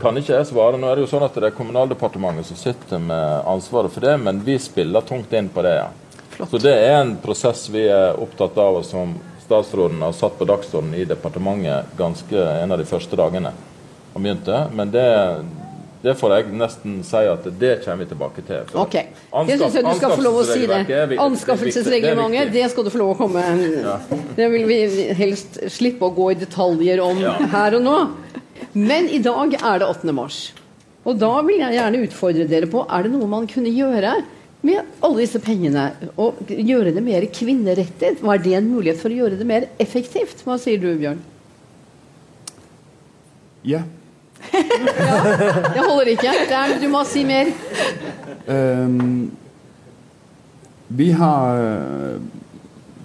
kan ikke jeg svare. Nå er det jo sånn at det er Kommunaldepartementet som sitter med ansvaret for det, men vi spiller tungt inn på det. ja. Flott. Så det er en prosess vi er opptatt av, og som statsråden har satt på dagsordenen i departementet ganske en av de første dagene han begynte. Men det, det får jeg nesten si at det kommer vi tilbake til. ok, Det syns jeg du skal få lov å si det. Anskaffelsesreglementet, det skal du få lov å komme ja. Det vil vi helst slippe å gå i detaljer om ja. her og nå. Men i dag er det 8. mars. Og da vil jeg gjerne utfordre dere på er det noe man kunne gjøre med alle disse pengene. Og gjøre det mer kvinnerettet. Var det en mulighet for å gjøre det mer effektivt? Hva sier du, Bjørn? Ja ja, det holder ikke. Er, du må si mer. Um, vi har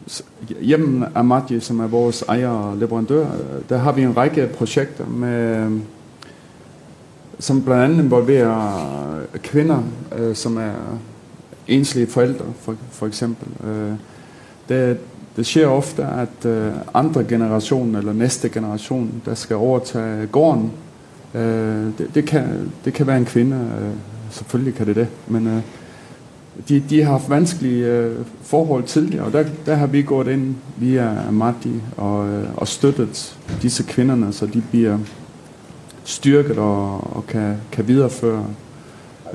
Amati Hjemmen Amadji, som er vores ejer og leverandør, der har vi en række projekter med som blandt andet involverer kvinner øh, som er enslige forældre, for, for eksempel. Øh, det, sker ofte, at øh, andre generation, eller næste generation, der skal overtage gården, det, det, kan, det kan være en kvinde, øh, selvfølgelig kan det det, men øh, de, de har haft vanskelige øh, forhold tidligere, og der, der har vi gået ind via Amadi og, øh, og støttet disse kvinderne, så de bliver styrket og, og kan, kan videreføre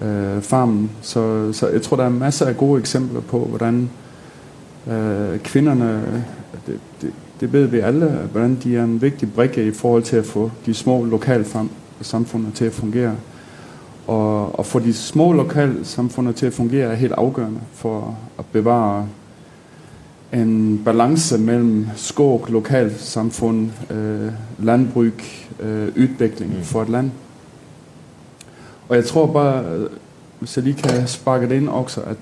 øh, farmen. Så, så jeg tror, der er masser af gode eksempler på, hvordan øh, kvinderne, det, det, det ved vi alle, hvordan de er en vigtig brikke i forhold til at få de små lokalsamfund til å fungere. Og, og få de små lokalsamfunnene til å fungere er helt avgjørende for å bevare en balance mellom skog, lokalsamfunn, eh, landbruk, eh, udvikling Mm. for et land. Og jeg tror bare, øh, hvis jeg lige kan sparke det inn også, at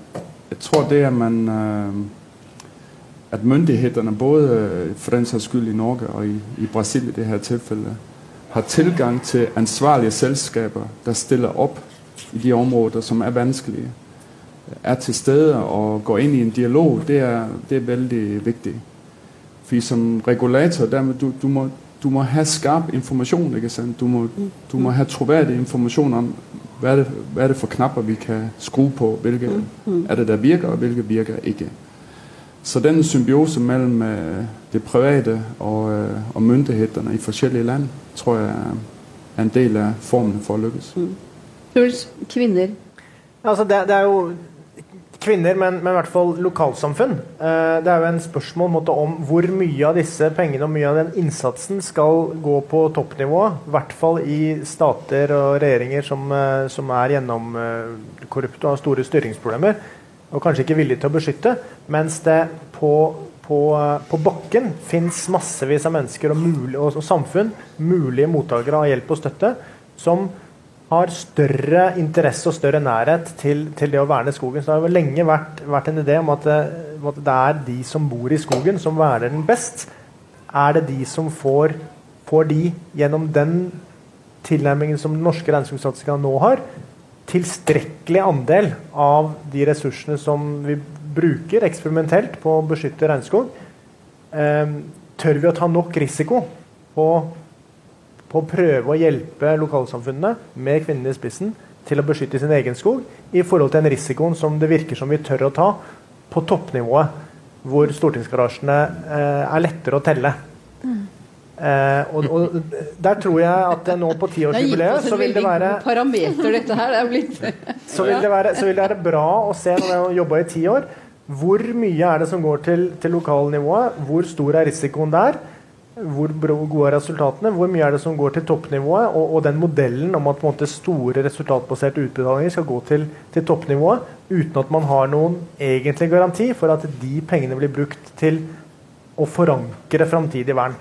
jeg tror det, at man eh, at myndighetene, både øh, for den saks skyld i Norge og i, i Brasil i det her tilfælde, har tilgang til ansvarlige selskaber, der stiller opp i de områder, som er vanskelige, er til stede og går inn i en dialog, det er, det er veldig viktig. For som regulator, der, må du, du, må, du må ha skarp informasjon. ikke sant? Du må, du må ha troverdig informasjon om, hva er, det, hva er det for knapper, vi kan skrue på, hvilke er det, der virker, og hvilke virker ikke. Så den symbiose mellem øh, det private og, øh, og myndighetene i forskjellige land, tror jeg er- er en del av formen for å lykkes. Truls, kvinner. Altså, det, det er jo kvinner, men, men i hvert fall lokalsamfunn. Eh, det er jo en spørsmål måtte, om hvor mye av disse pengene og mye av den innsatsen skal gå på toppnivå. I hvert fall i stater og regjeringer som, eh, som er gjennomkorrupte og har store styringsproblemer. Og kanskje ikke villige til å beskytte. Mens det på, på, på bakken fins massevis av mennesker og, mulig, og, og samfunn, mulige mottakere av hjelp og støtte, som har større interesse og større nærhet til, til det å verne skogen. Så det har jo lenge vært, vært en idé om at det, at det er de som bor i skogen, som verner den best. Er det de som får, får de, gjennom den tilnærmingen som den norske regnskogssatsinga nå har, tilstrekkelig andel av de ressursene som vi bruker eksperimentelt på å beskytte regnskog? Eh, tør vi å ta nok risiko på på å prøve å hjelpe lokalsamfunnene med kvinnene i spissen til å beskytte sin egen skog, i forhold til den risikoen som det virker som vi tør å ta på toppnivået, hvor stortingsgarasjene eh, er lettere å telle. Eh, og, og der tror jeg at nå på tiårsjubileet så vil det være parameter, dette her. Det blitt så vil, det være, så vil det være bra å se når vi har jobba i ti år, hvor mye er det som går til, til lokalnivået, hvor stor er risikoen der, hvor gode er resultatene, hvor mye er det som går til toppnivået, og, og den modellen om at måte, store resultatbaserte utbetalinger skal gå til, til toppnivået, uten at man har noen egentlig garanti for at de pengene blir brukt til å forankre framtidig vern.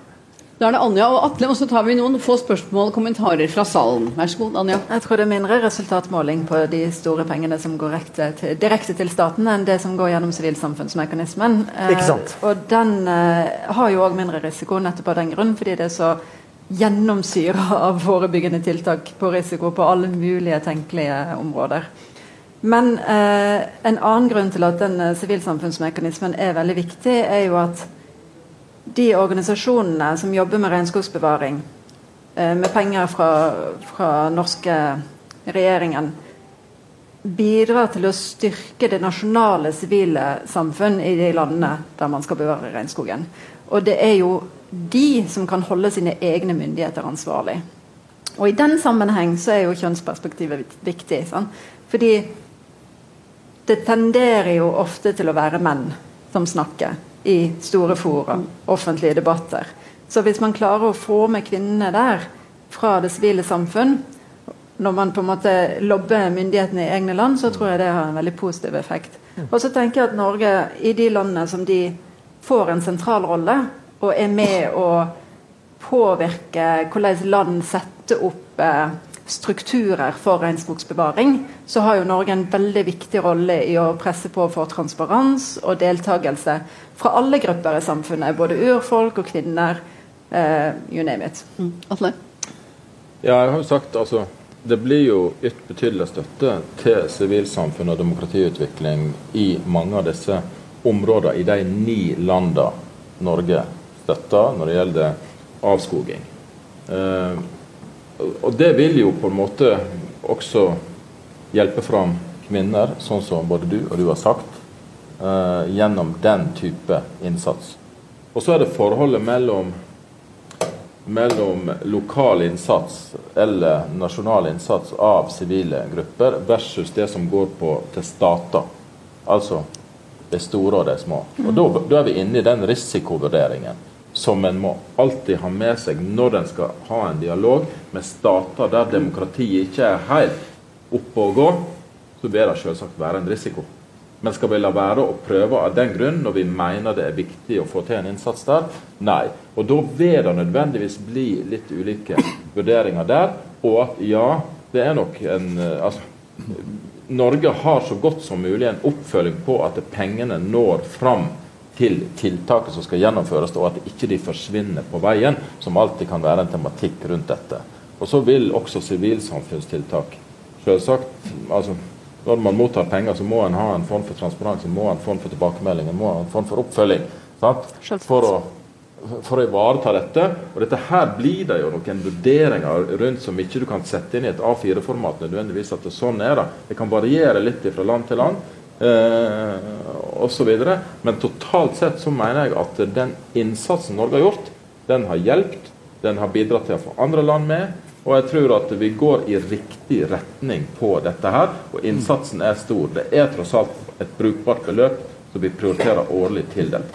Da er det Anja og Atle, og så tar vi noen få spørsmål og kommentarer fra salen. Vær så god, Anja. Jeg tror det er mindre resultatmåling på de store pengene som går direkte til, direkte til staten, enn det som går gjennom sivilsamfunnsmekanismen. Eh, Ikke sant. og den eh, har jo òg mindre risiko nettopp av den grunn, fordi det er så gjennomsyra av forebyggende tiltak på risiko på alle mulige tenkelige områder. Men eh, en annen grunn til at den eh, sivilsamfunnsmekanismen er veldig viktig, er jo at de organisasjonene som jobber med regnskogsbevaring, eh, med penger fra, fra norske regjeringen, bidrar til å styrke det nasjonale sivile samfunn i de landene der man skal bevare regnskogen. Og det er jo de som kan holde sine egne myndigheter ansvarlig. Og i den sammenheng så er jo kjønnsperspektivet viktig. Sant? Fordi det tenderer jo ofte til å være menn som snakker i store fora, offentlige debatter. Så hvis man klarer å få med kvinnene der fra det sivile samfunn, når man på en måte lobber myndighetene i egne land, så tror jeg det har en veldig positiv effekt. Og så tenker jeg at Norge, i de landene som de får en sentral rolle, og er med å påvirke hvordan land setter opp eh, strukturer for regnskogsbevaring, så har jo Norge en veldig viktig rolle i å presse på for transparens og deltakelse fra alle grupper i samfunnet. Både urfolk og kvinner. Uh, you name it. Mm. Atle? Ja, jeg har jo sagt altså det blir jo ytt betydelig støtte til sivilsamfunn og demokratiutvikling i mange av disse områdene i de ni landene Norge støtter når det gjelder avskoging. Eh, og det vil jo på en måte også hjelpe fram kvinner, sånn som både du og du har sagt, eh, gjennom den type innsats. Og så er det forholdet mellom, mellom lokal innsats eller nasjonal innsats av sivile grupper versus det som går på til stater. Altså de store og de små. Og da, da er vi inne i den risikovurderingen som en må alltid ha med seg når en skal ha en dialog med stater der demokratiet ikke er helt oppe og gå, så vil det selvsagt være en risiko. Men skal vi la være å prøve av den grunn når vi mener det er viktig å få til en innsats der? Nei. Og da vil det nødvendigvis bli litt ulike vurderinger der. Og at ja, det er nok en eh, altså, Norge har så godt som mulig en oppfølging på at pengene når fram til tiltaket som skal gjennomføres, og at ikke de forsvinner på veien, som alltid kan være en tematikk rundt dette. Og så vil også sivilsamfunnstiltak selvsagt altså Når man mottar penger, så må en ha en form for transparens, må en form for tilbakemelding, må ha en form for oppfølging. For å, for å ivareta dette. Og dette her blir det jo noen vurderinger rundt som ikke du kan sette inn i et A4-format nødvendigvis at det sånn er det. Det kan variere litt fra land til land eh, osv. Men totalt sett så mener jeg at den innsatsen Norge har gjort, den har hjulpet. Den har bidratt til å få andre land med. Og jeg tror at vi går i riktig retning på dette her. Og innsatsen er stor. Det er tross alt et brukbart beløp som vi prioriterer årlig til den.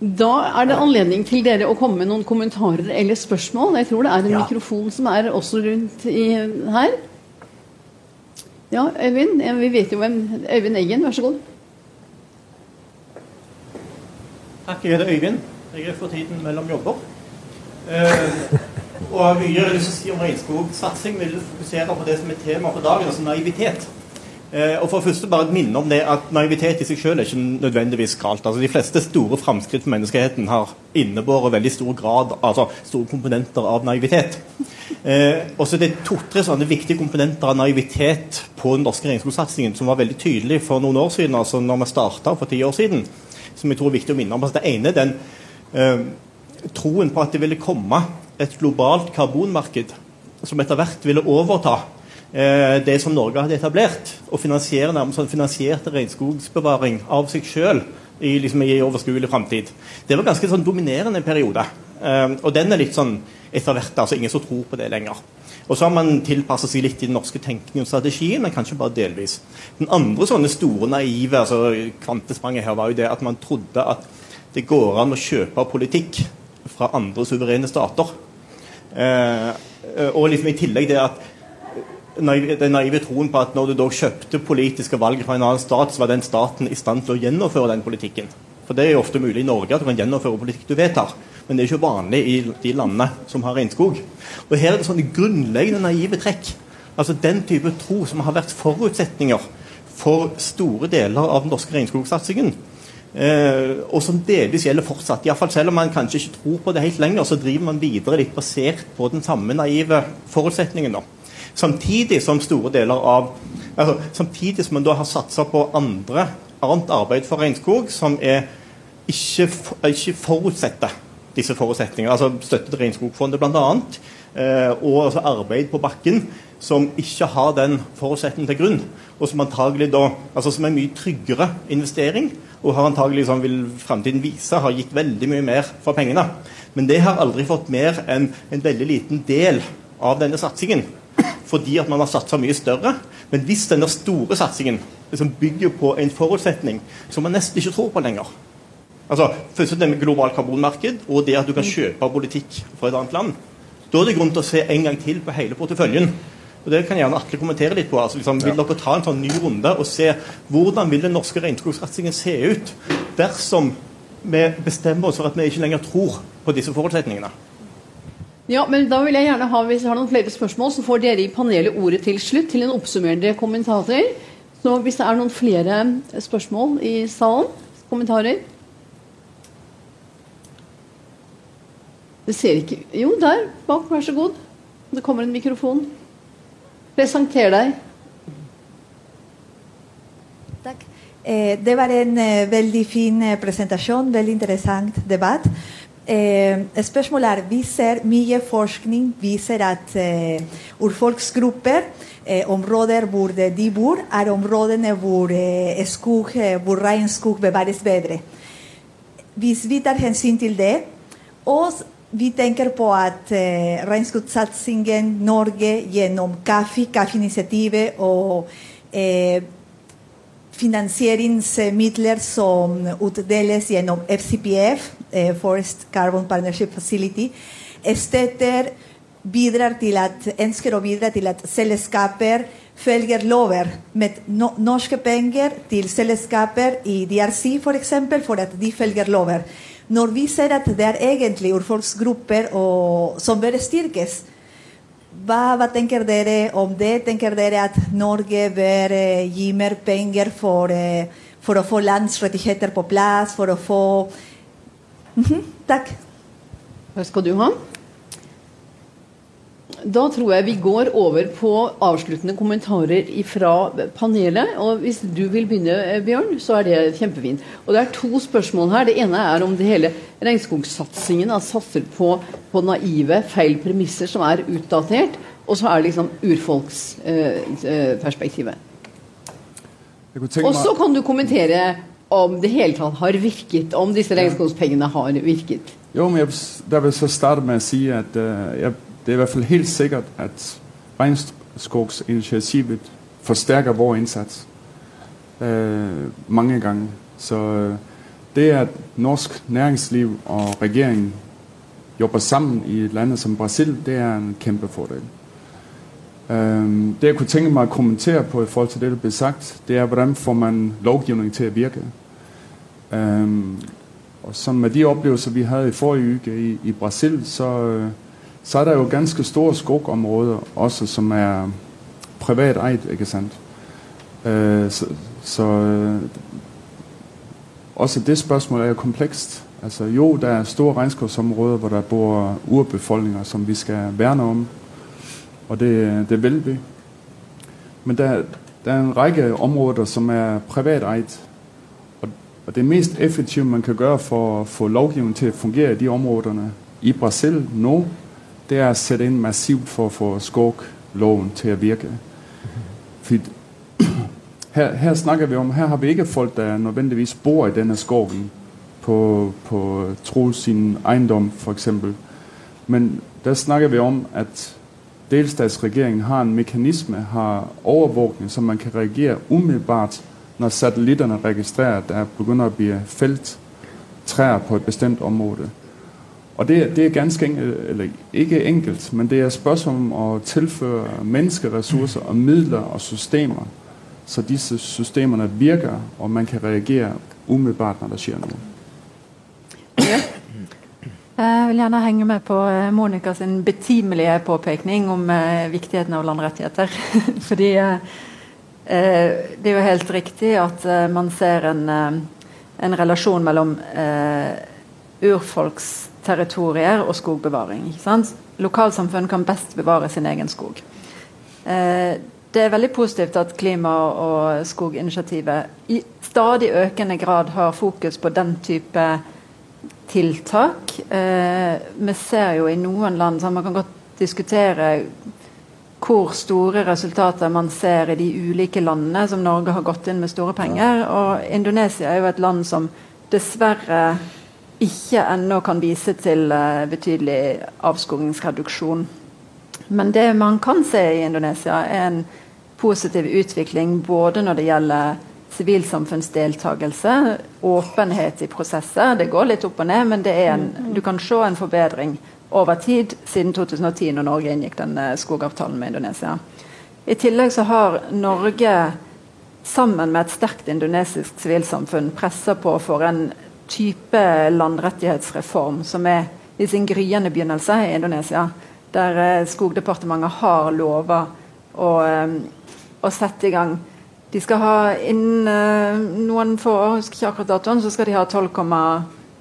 Da er det anledning til dere å komme med noen kommentarer eller spørsmål. Jeg tror det er en ja. mikrofon som er også rundt i, her. Ja, Øyvind. Vi vet jo hvem Øyvind Eggen, vær så god. Takk, jeg heter Øyvind. Jeg er for tiden mellom jobber. Eh, og mye av det du sier om regnskogsatsing vil fokusere på det som er tema for dagen, altså naivitet. Eh, og for det første bare minne om det at Naivitet i seg selv er ikke nødvendigvis galt. Altså, de fleste store framskritt for menneskeheten har innebåret veldig stor grad, altså store komponenter av naivitet. Eh, og så er det to-tre sånne viktige komponenter av naivitet på den norske regnskogsatsingen som var veldig tydelig for noen år siden, altså når vi starta for ti år siden, som jeg tror er viktig å minne om. Altså, det ene er den eh, troen på at det ville komme et globalt karbonmarked som etter hvert ville overta Eh, det som Norge hadde etablert, og finansiere nærmest sånn finansierte regnskogsbevaring av seg sjøl i, liksom, i overskuelig framtid. Det var ganske sånn dominerende periode. Eh, og den er litt sånn etter hvert altså ingen som tror på det lenger. Og så har man tilpasset seg litt i den norske tenkningen og strategien, men kanskje bare delvis. Den andre sånne store naive altså kvantespranget her var jo det at man trodde at det går an å kjøpe politikk fra andre suverene stater. Eh, og liksom i tillegg det at den naive troen på at når du da kjøpte politiske valg fra en annen stat, så var den staten i stand til å gjennomføre den politikken. For det er jo ofte mulig i Norge at du kan gjennomføre politikk du vedtar. Men det er ikke vanlig i de landene som har regnskog. Og her er det sånne grunnleggende naive trekk. Altså den type tro som har vært forutsetninger for store deler av den norske regnskogsatsingen. Eh, og som delvis gjelder fortsatt. I fall selv om man kanskje ikke tror på det helt lenger, så driver man videre litt basert på den samme naive forutsetningen. da. Samtidig som store deler av altså, Samtidig som man da har satsa på andre, annet arbeid for regnskog som er ikke, ikke forutsetter disse forutsetningene. Altså støtte til Regnskogfondet bl.a. Eh, og altså arbeid på bakken som ikke har den forutsetningen til grunn, og som antagelig da, altså som er mye tryggere investering, og har antagelig, som vil fremtiden vise, har gitt veldig mye mer for pengene. Men det har aldri fått mer enn en veldig liten del av denne satsingen fordi at man har satsa mye større. Men hvis denne store satsingen liksom bygger på en forutsetning som man nesten ikke tror på lenger altså Først det med globalt karbonmarked og det at du kan kjøpe politikk fra et annet land. Da er det grunn til å se en gang til på hele porteføljen. Og Det kan gjerne Atle kommentere litt på. altså liksom, Vil dere ta en sånn ny runde og se hvordan vil den norske regnskogsatsingen se ut dersom vi bestemmer oss for at vi ikke lenger tror på disse forutsetningene? Ja, men da vil jeg gjerne ha, Hvis jeg har noen flere spørsmål, så får dere i panelet ordet til slutt til en oppsummerende kommentator. Så hvis det er noen flere spørsmål i salen, kommentarer Det ser ikke Jo, der bak, vær så god. Det kommer en mikrofon. Presenter deg. Takk. Eh, det var en eh, veldig fin eh, presentasjon, veldig interessant debatt. Eh, spørsmålet er, Vi ser mye forskning viser at eh, urfolksgrupper, eh, områder hvor de bor, er områdene hvor, eh, skog, eh, hvor regnskog bevares bedre. Hvis vi tar hensyn til det, og vi tenker på at eh, regnskogsatsingen Norge gjennom KAFI, KAFI-initiativet og eh, finansieringsmidler som utdeles gjennom FCPF, eh, Forest Carbon Partnership Facility, støtter bidrar til at, ønsker å bidra til at selskaper følger lover med no, norske penger til selskaper i DRC f.eks. For, eksempel, for at de følger lover. Når vi ser at det er egentlig urfolksgrupper som bør styrkes, hva, hva, tenker dere om det? Tenker dere at Norge bør eh, gi mer penger for, eh, for, å få landsrettigheter på plass, for å få mm -hmm, Takk. Hva skal du ha? Da tror jeg vi går over på avsluttende kommentarer fra panelet. Og hvis du vil begynne, eh, Bjørn, så er det kjempefint. Og det er to spørsmål her. Det ene er om det hele regnskogsatsingen satser på, på, naive, feil premisser som er utdatert. Og så er det liksom urfolksperspektivet. Eh, og så kan du kommentere om det hele tatt har virket, om disse regnskogspengene har virket. Jo, men jeg, der vil så starte med å si at uh, jeg det er i hvert fall helt sikkert, at regnskogsinitiativet forsterker vår innsats uh, mange ganger. Så øh, det at norsk næringsliv og regjering jobber sammen i et land som Brasil, det er en kæmpe fordel. Øh, det jeg kunne tænke meg å kommentere på i forhold til det, der ble sagt, det er, hvordan får man lovgivning til å virke. Øh, og som med de opplevelser vi hadde i forrige uke i, Brasil, så... Øh, så er det jo ganske store skogområder også, som er privat eid, ikke sant? Uh, så, så uh, også det spørsmålet er jo komplekst. Altså jo, der er store regnskovsområder, hvor der bor urbefolkninger, som vi skal værne om, og det, det vil vi. Men der, der er en række områder, som er privat og, det mest effektive, man kan gjøre for å få lovgivningen til å fungere i de områderne, i Brasil nå, det er å sætte inn massivt for å få skogloven til å virke. For <clears throat> her, her snakker vi om, her har vi ikke folk, der nødvendigvis bor i denne skogen på, på tro sin eiendom, eksempel. Men der snakker vi om, at delstatsregeringen har en mekanisme, har overvågning, så man kan reagere umiddelbart, når satellitterne registrerer, at der begynder at bli felt trær på et bestemt område. Og det, det er ganske enkelt, eller ikke enkelt, men det er spørsmål om å tilføre menneskeressurser og midler og systemer, så disse systemene virker, og man kan reagere umiddelbart når det skjer noe. Ja. Jeg vil gjerne henge med på eh, Monica sin betimelige påpekning om eh, viktigheten av landrettigheter. <laughs> Fordi eh, eh, det er jo helt riktig at eh, man ser en, en relasjon mellom urfolks territorier og skogbevaring. Lokalsamfunn kan best bevare sin egen skog. Eh, det er veldig positivt at klima- og skoginitiativet i stadig økende grad har fokus på den type tiltak. Eh, vi ser jo i noen land Man kan godt diskutere hvor store resultater man ser i de ulike landene som Norge har gått inn med store penger. Og Indonesia er jo et land som dessverre ikke ennå kan vise til eh, betydelig avskogingsreduksjon. Men det man kan se i Indonesia, er en positiv utvikling både når det gjelder sivilsamfunnsdeltakelse, åpenhet i prosesser. Det går litt opp og ned, men en, du kan se en forbedring over tid siden 2010, når Norge inngikk den uh, skogavtalen med Indonesia. I tillegg så har Norge sammen med et sterkt indonesisk sivilsamfunn pressa på for en type landrettighetsreform som er i sin gryende begynnelse i Indonesia. Der eh, Skogdepartementet har lova å, eh, å sette i gang de skal ha innen uh, noen få år, husker ikke akkurat datoen, så skal de ha 12,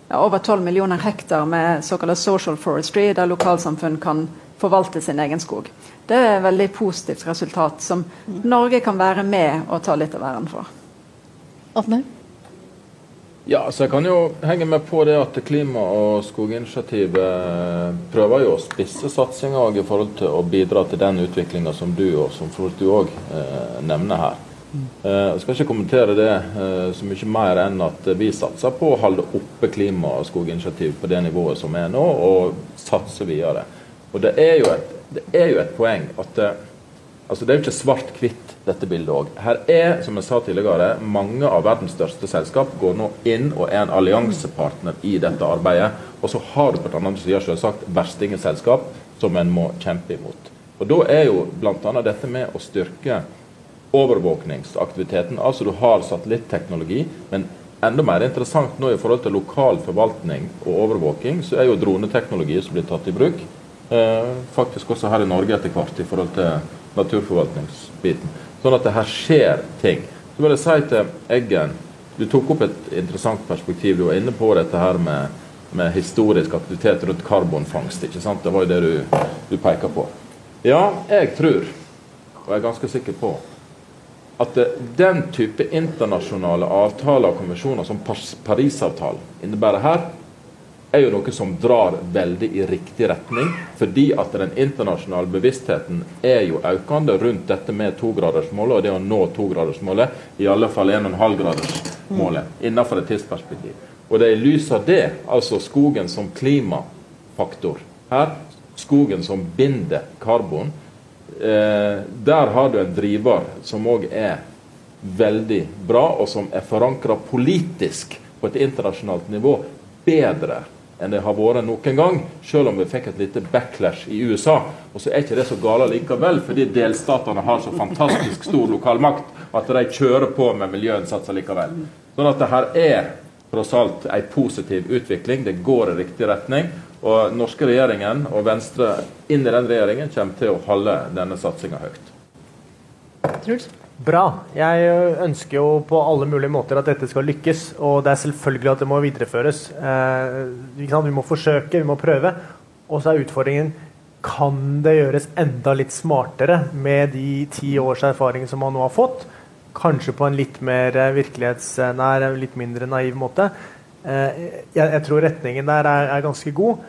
ja, over 12 millioner hektar med såkalt social forestry, der lokalsamfunn kan forvalte sin egen skog. Det er et veldig positivt resultat som Norge kan være med og ta litt av æren for. Atne? Ja, så jeg kan jo henge med på det at Klima- og skoginitiativet prøver jo å spisse satsinga i forhold til å bidra til den utviklinga som du og som du òg eh, nevner her. Eh, jeg skal ikke kommentere det eh, så mye mer enn at vi satser på å holde oppe klima- og skoginitiativ på det nivået som er nå, og satse videre. Og Det er jo et, er jo et poeng at det, altså det er jo ikke svart-hvitt, dette bildet òg. Her er, som jeg sa tidligere, mange av verdens største selskap går nå inn og er en alliansepartner i dette arbeidet. Og så har du på den andre sida selvsagt verstingeselskap som en må kjempe imot. Og Da er jo bl.a. dette med å styrke overvåkningsaktiviteten. Altså du har satellitteknologi, men enda mer interessant nå i forhold til lokal forvaltning og overvåking, så er jo droneteknologi som blir tatt i bruk. Eh, faktisk også her i Norge etter hvert i forhold til naturforvaltningsbiten. Sånn at det her skjer ting. Så vil jeg si til Eggen, du tok opp et interessant perspektiv. Du var inne på dette her med, med historisk aktivitet rundt karbonfangst. ikke sant? Det var jo det du, du peker på. Ja, jeg tror, og jeg er ganske sikker på, at den type internasjonale avtaler og konvensjoner som Parisavtalen innebærer her, er jo noe som drar veldig i riktig retning. Fordi at den internasjonale bevisstheten er jo økende rundt dette med togradersmålet og det å nå togradersmålet. I alle fall 1,5-gradersmålet innenfor et tidsperspektiv. Og det er i lys av det, altså skogen som klimafaktor her, skogen som binder karbon, eh, der har du en driver som òg er veldig bra, og som er forankra politisk på et internasjonalt nivå bedre enn det har vært noen gang, selv om vi fikk et lite backlash i USA. Og så er ikke det så gale likevel, fordi delstatene har så fantastisk stor lokalmakt at de kjører på med miljøinnsatser likevel. Sånn at det her er tross alt en positiv utvikling. Det går i riktig retning. Og norske regjeringen og Venstre inn i den regjeringen kommer til å holde denne satsinga høyt. Truls? Bra. Jeg ønsker jo på alle mulige måter at dette skal lykkes. Og det er selvfølgelig at det må videreføres. Eh, vi må forsøke, vi må prøve. Og så er utfordringen kan det gjøres enda litt smartere med de ti års erfaring som man nå har fått. Kanskje på en litt mer virkelighetsnær, litt mindre naiv måte. Eh, jeg, jeg, tror retningen der er, er ganske god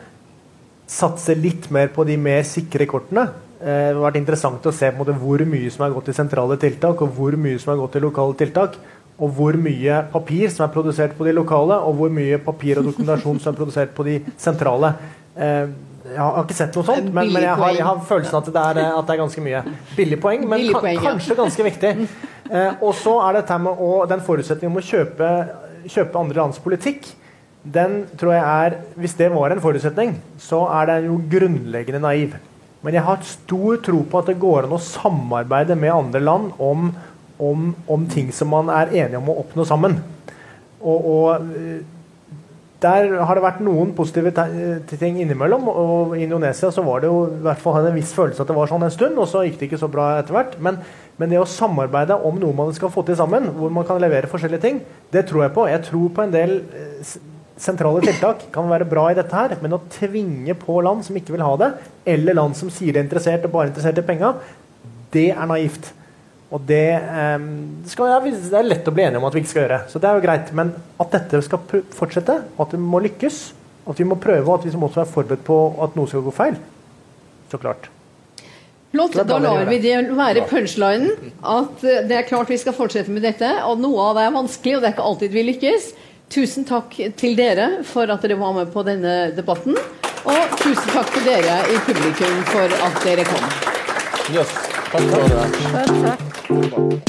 satse litt mer på de mer sikre kortene. Eh, det har vært interessant å se på måte, hvor mye som har gått til sentrale tiltak, og hvor mye som har gått til lokale tiltak. Og hvor mye papir som er produsert på de lokale, og hvor mye papir og dokumentasjon som er produsert på de sentrale. Eh, jeg har ikke sett noe sånt, men, men jeg, har, jeg, har, følelsen at det, er, at det er ganske mye. Billig poeng, men Billig poeng, ja. kanskje ganske viktig. Eh, og så er det med å, den forutsetningen om å kjøpe, kjøpe andre lands politikk den tror jeg er Hvis det var en forutsetning, så er den jo grunnleggende naiv. Men jeg har stor tro på at det går an å samarbeide med andre land om, om, om ting som man er enige om å oppnå sammen. Og, og, der har det vært noen positive ting innimellom. og I Indonesia så var det jo i hvert fall en viss følelse at det var sånn en stund, og så gikk det ikke så bra etter hvert. Men, men det å samarbeide om noe man skal få til sammen, hvor man kan levere forskjellige ting, det tror jeg på. Jeg tror på en del eh, sentrale tiltak kan være bra i dette her, men å tvinge på land som ikke vil ha det, eller land som sier de er interessert og bare interessert i penga, det er naivt. Og det, eh, skal, det, er lett å bli enige om at vi ikke skal gjøre. Så det er jo greit. Men at dette skal fortsette, at det må lykkes, at vi må prøve, og at vi må også være forberedt på at noe skal gå feil. Så klart. Flott. Da lar vi det være punchlinen. At det er klart vi skal fortsette med dette. Og noe av det er vanskelig, og det er ikke alltid vi lykkes. Tusen takk til dere for at dere var med på denne debatten. Og tusen takk til dere i publikum for at dere kom. Yes. Takk for det. Selv takk.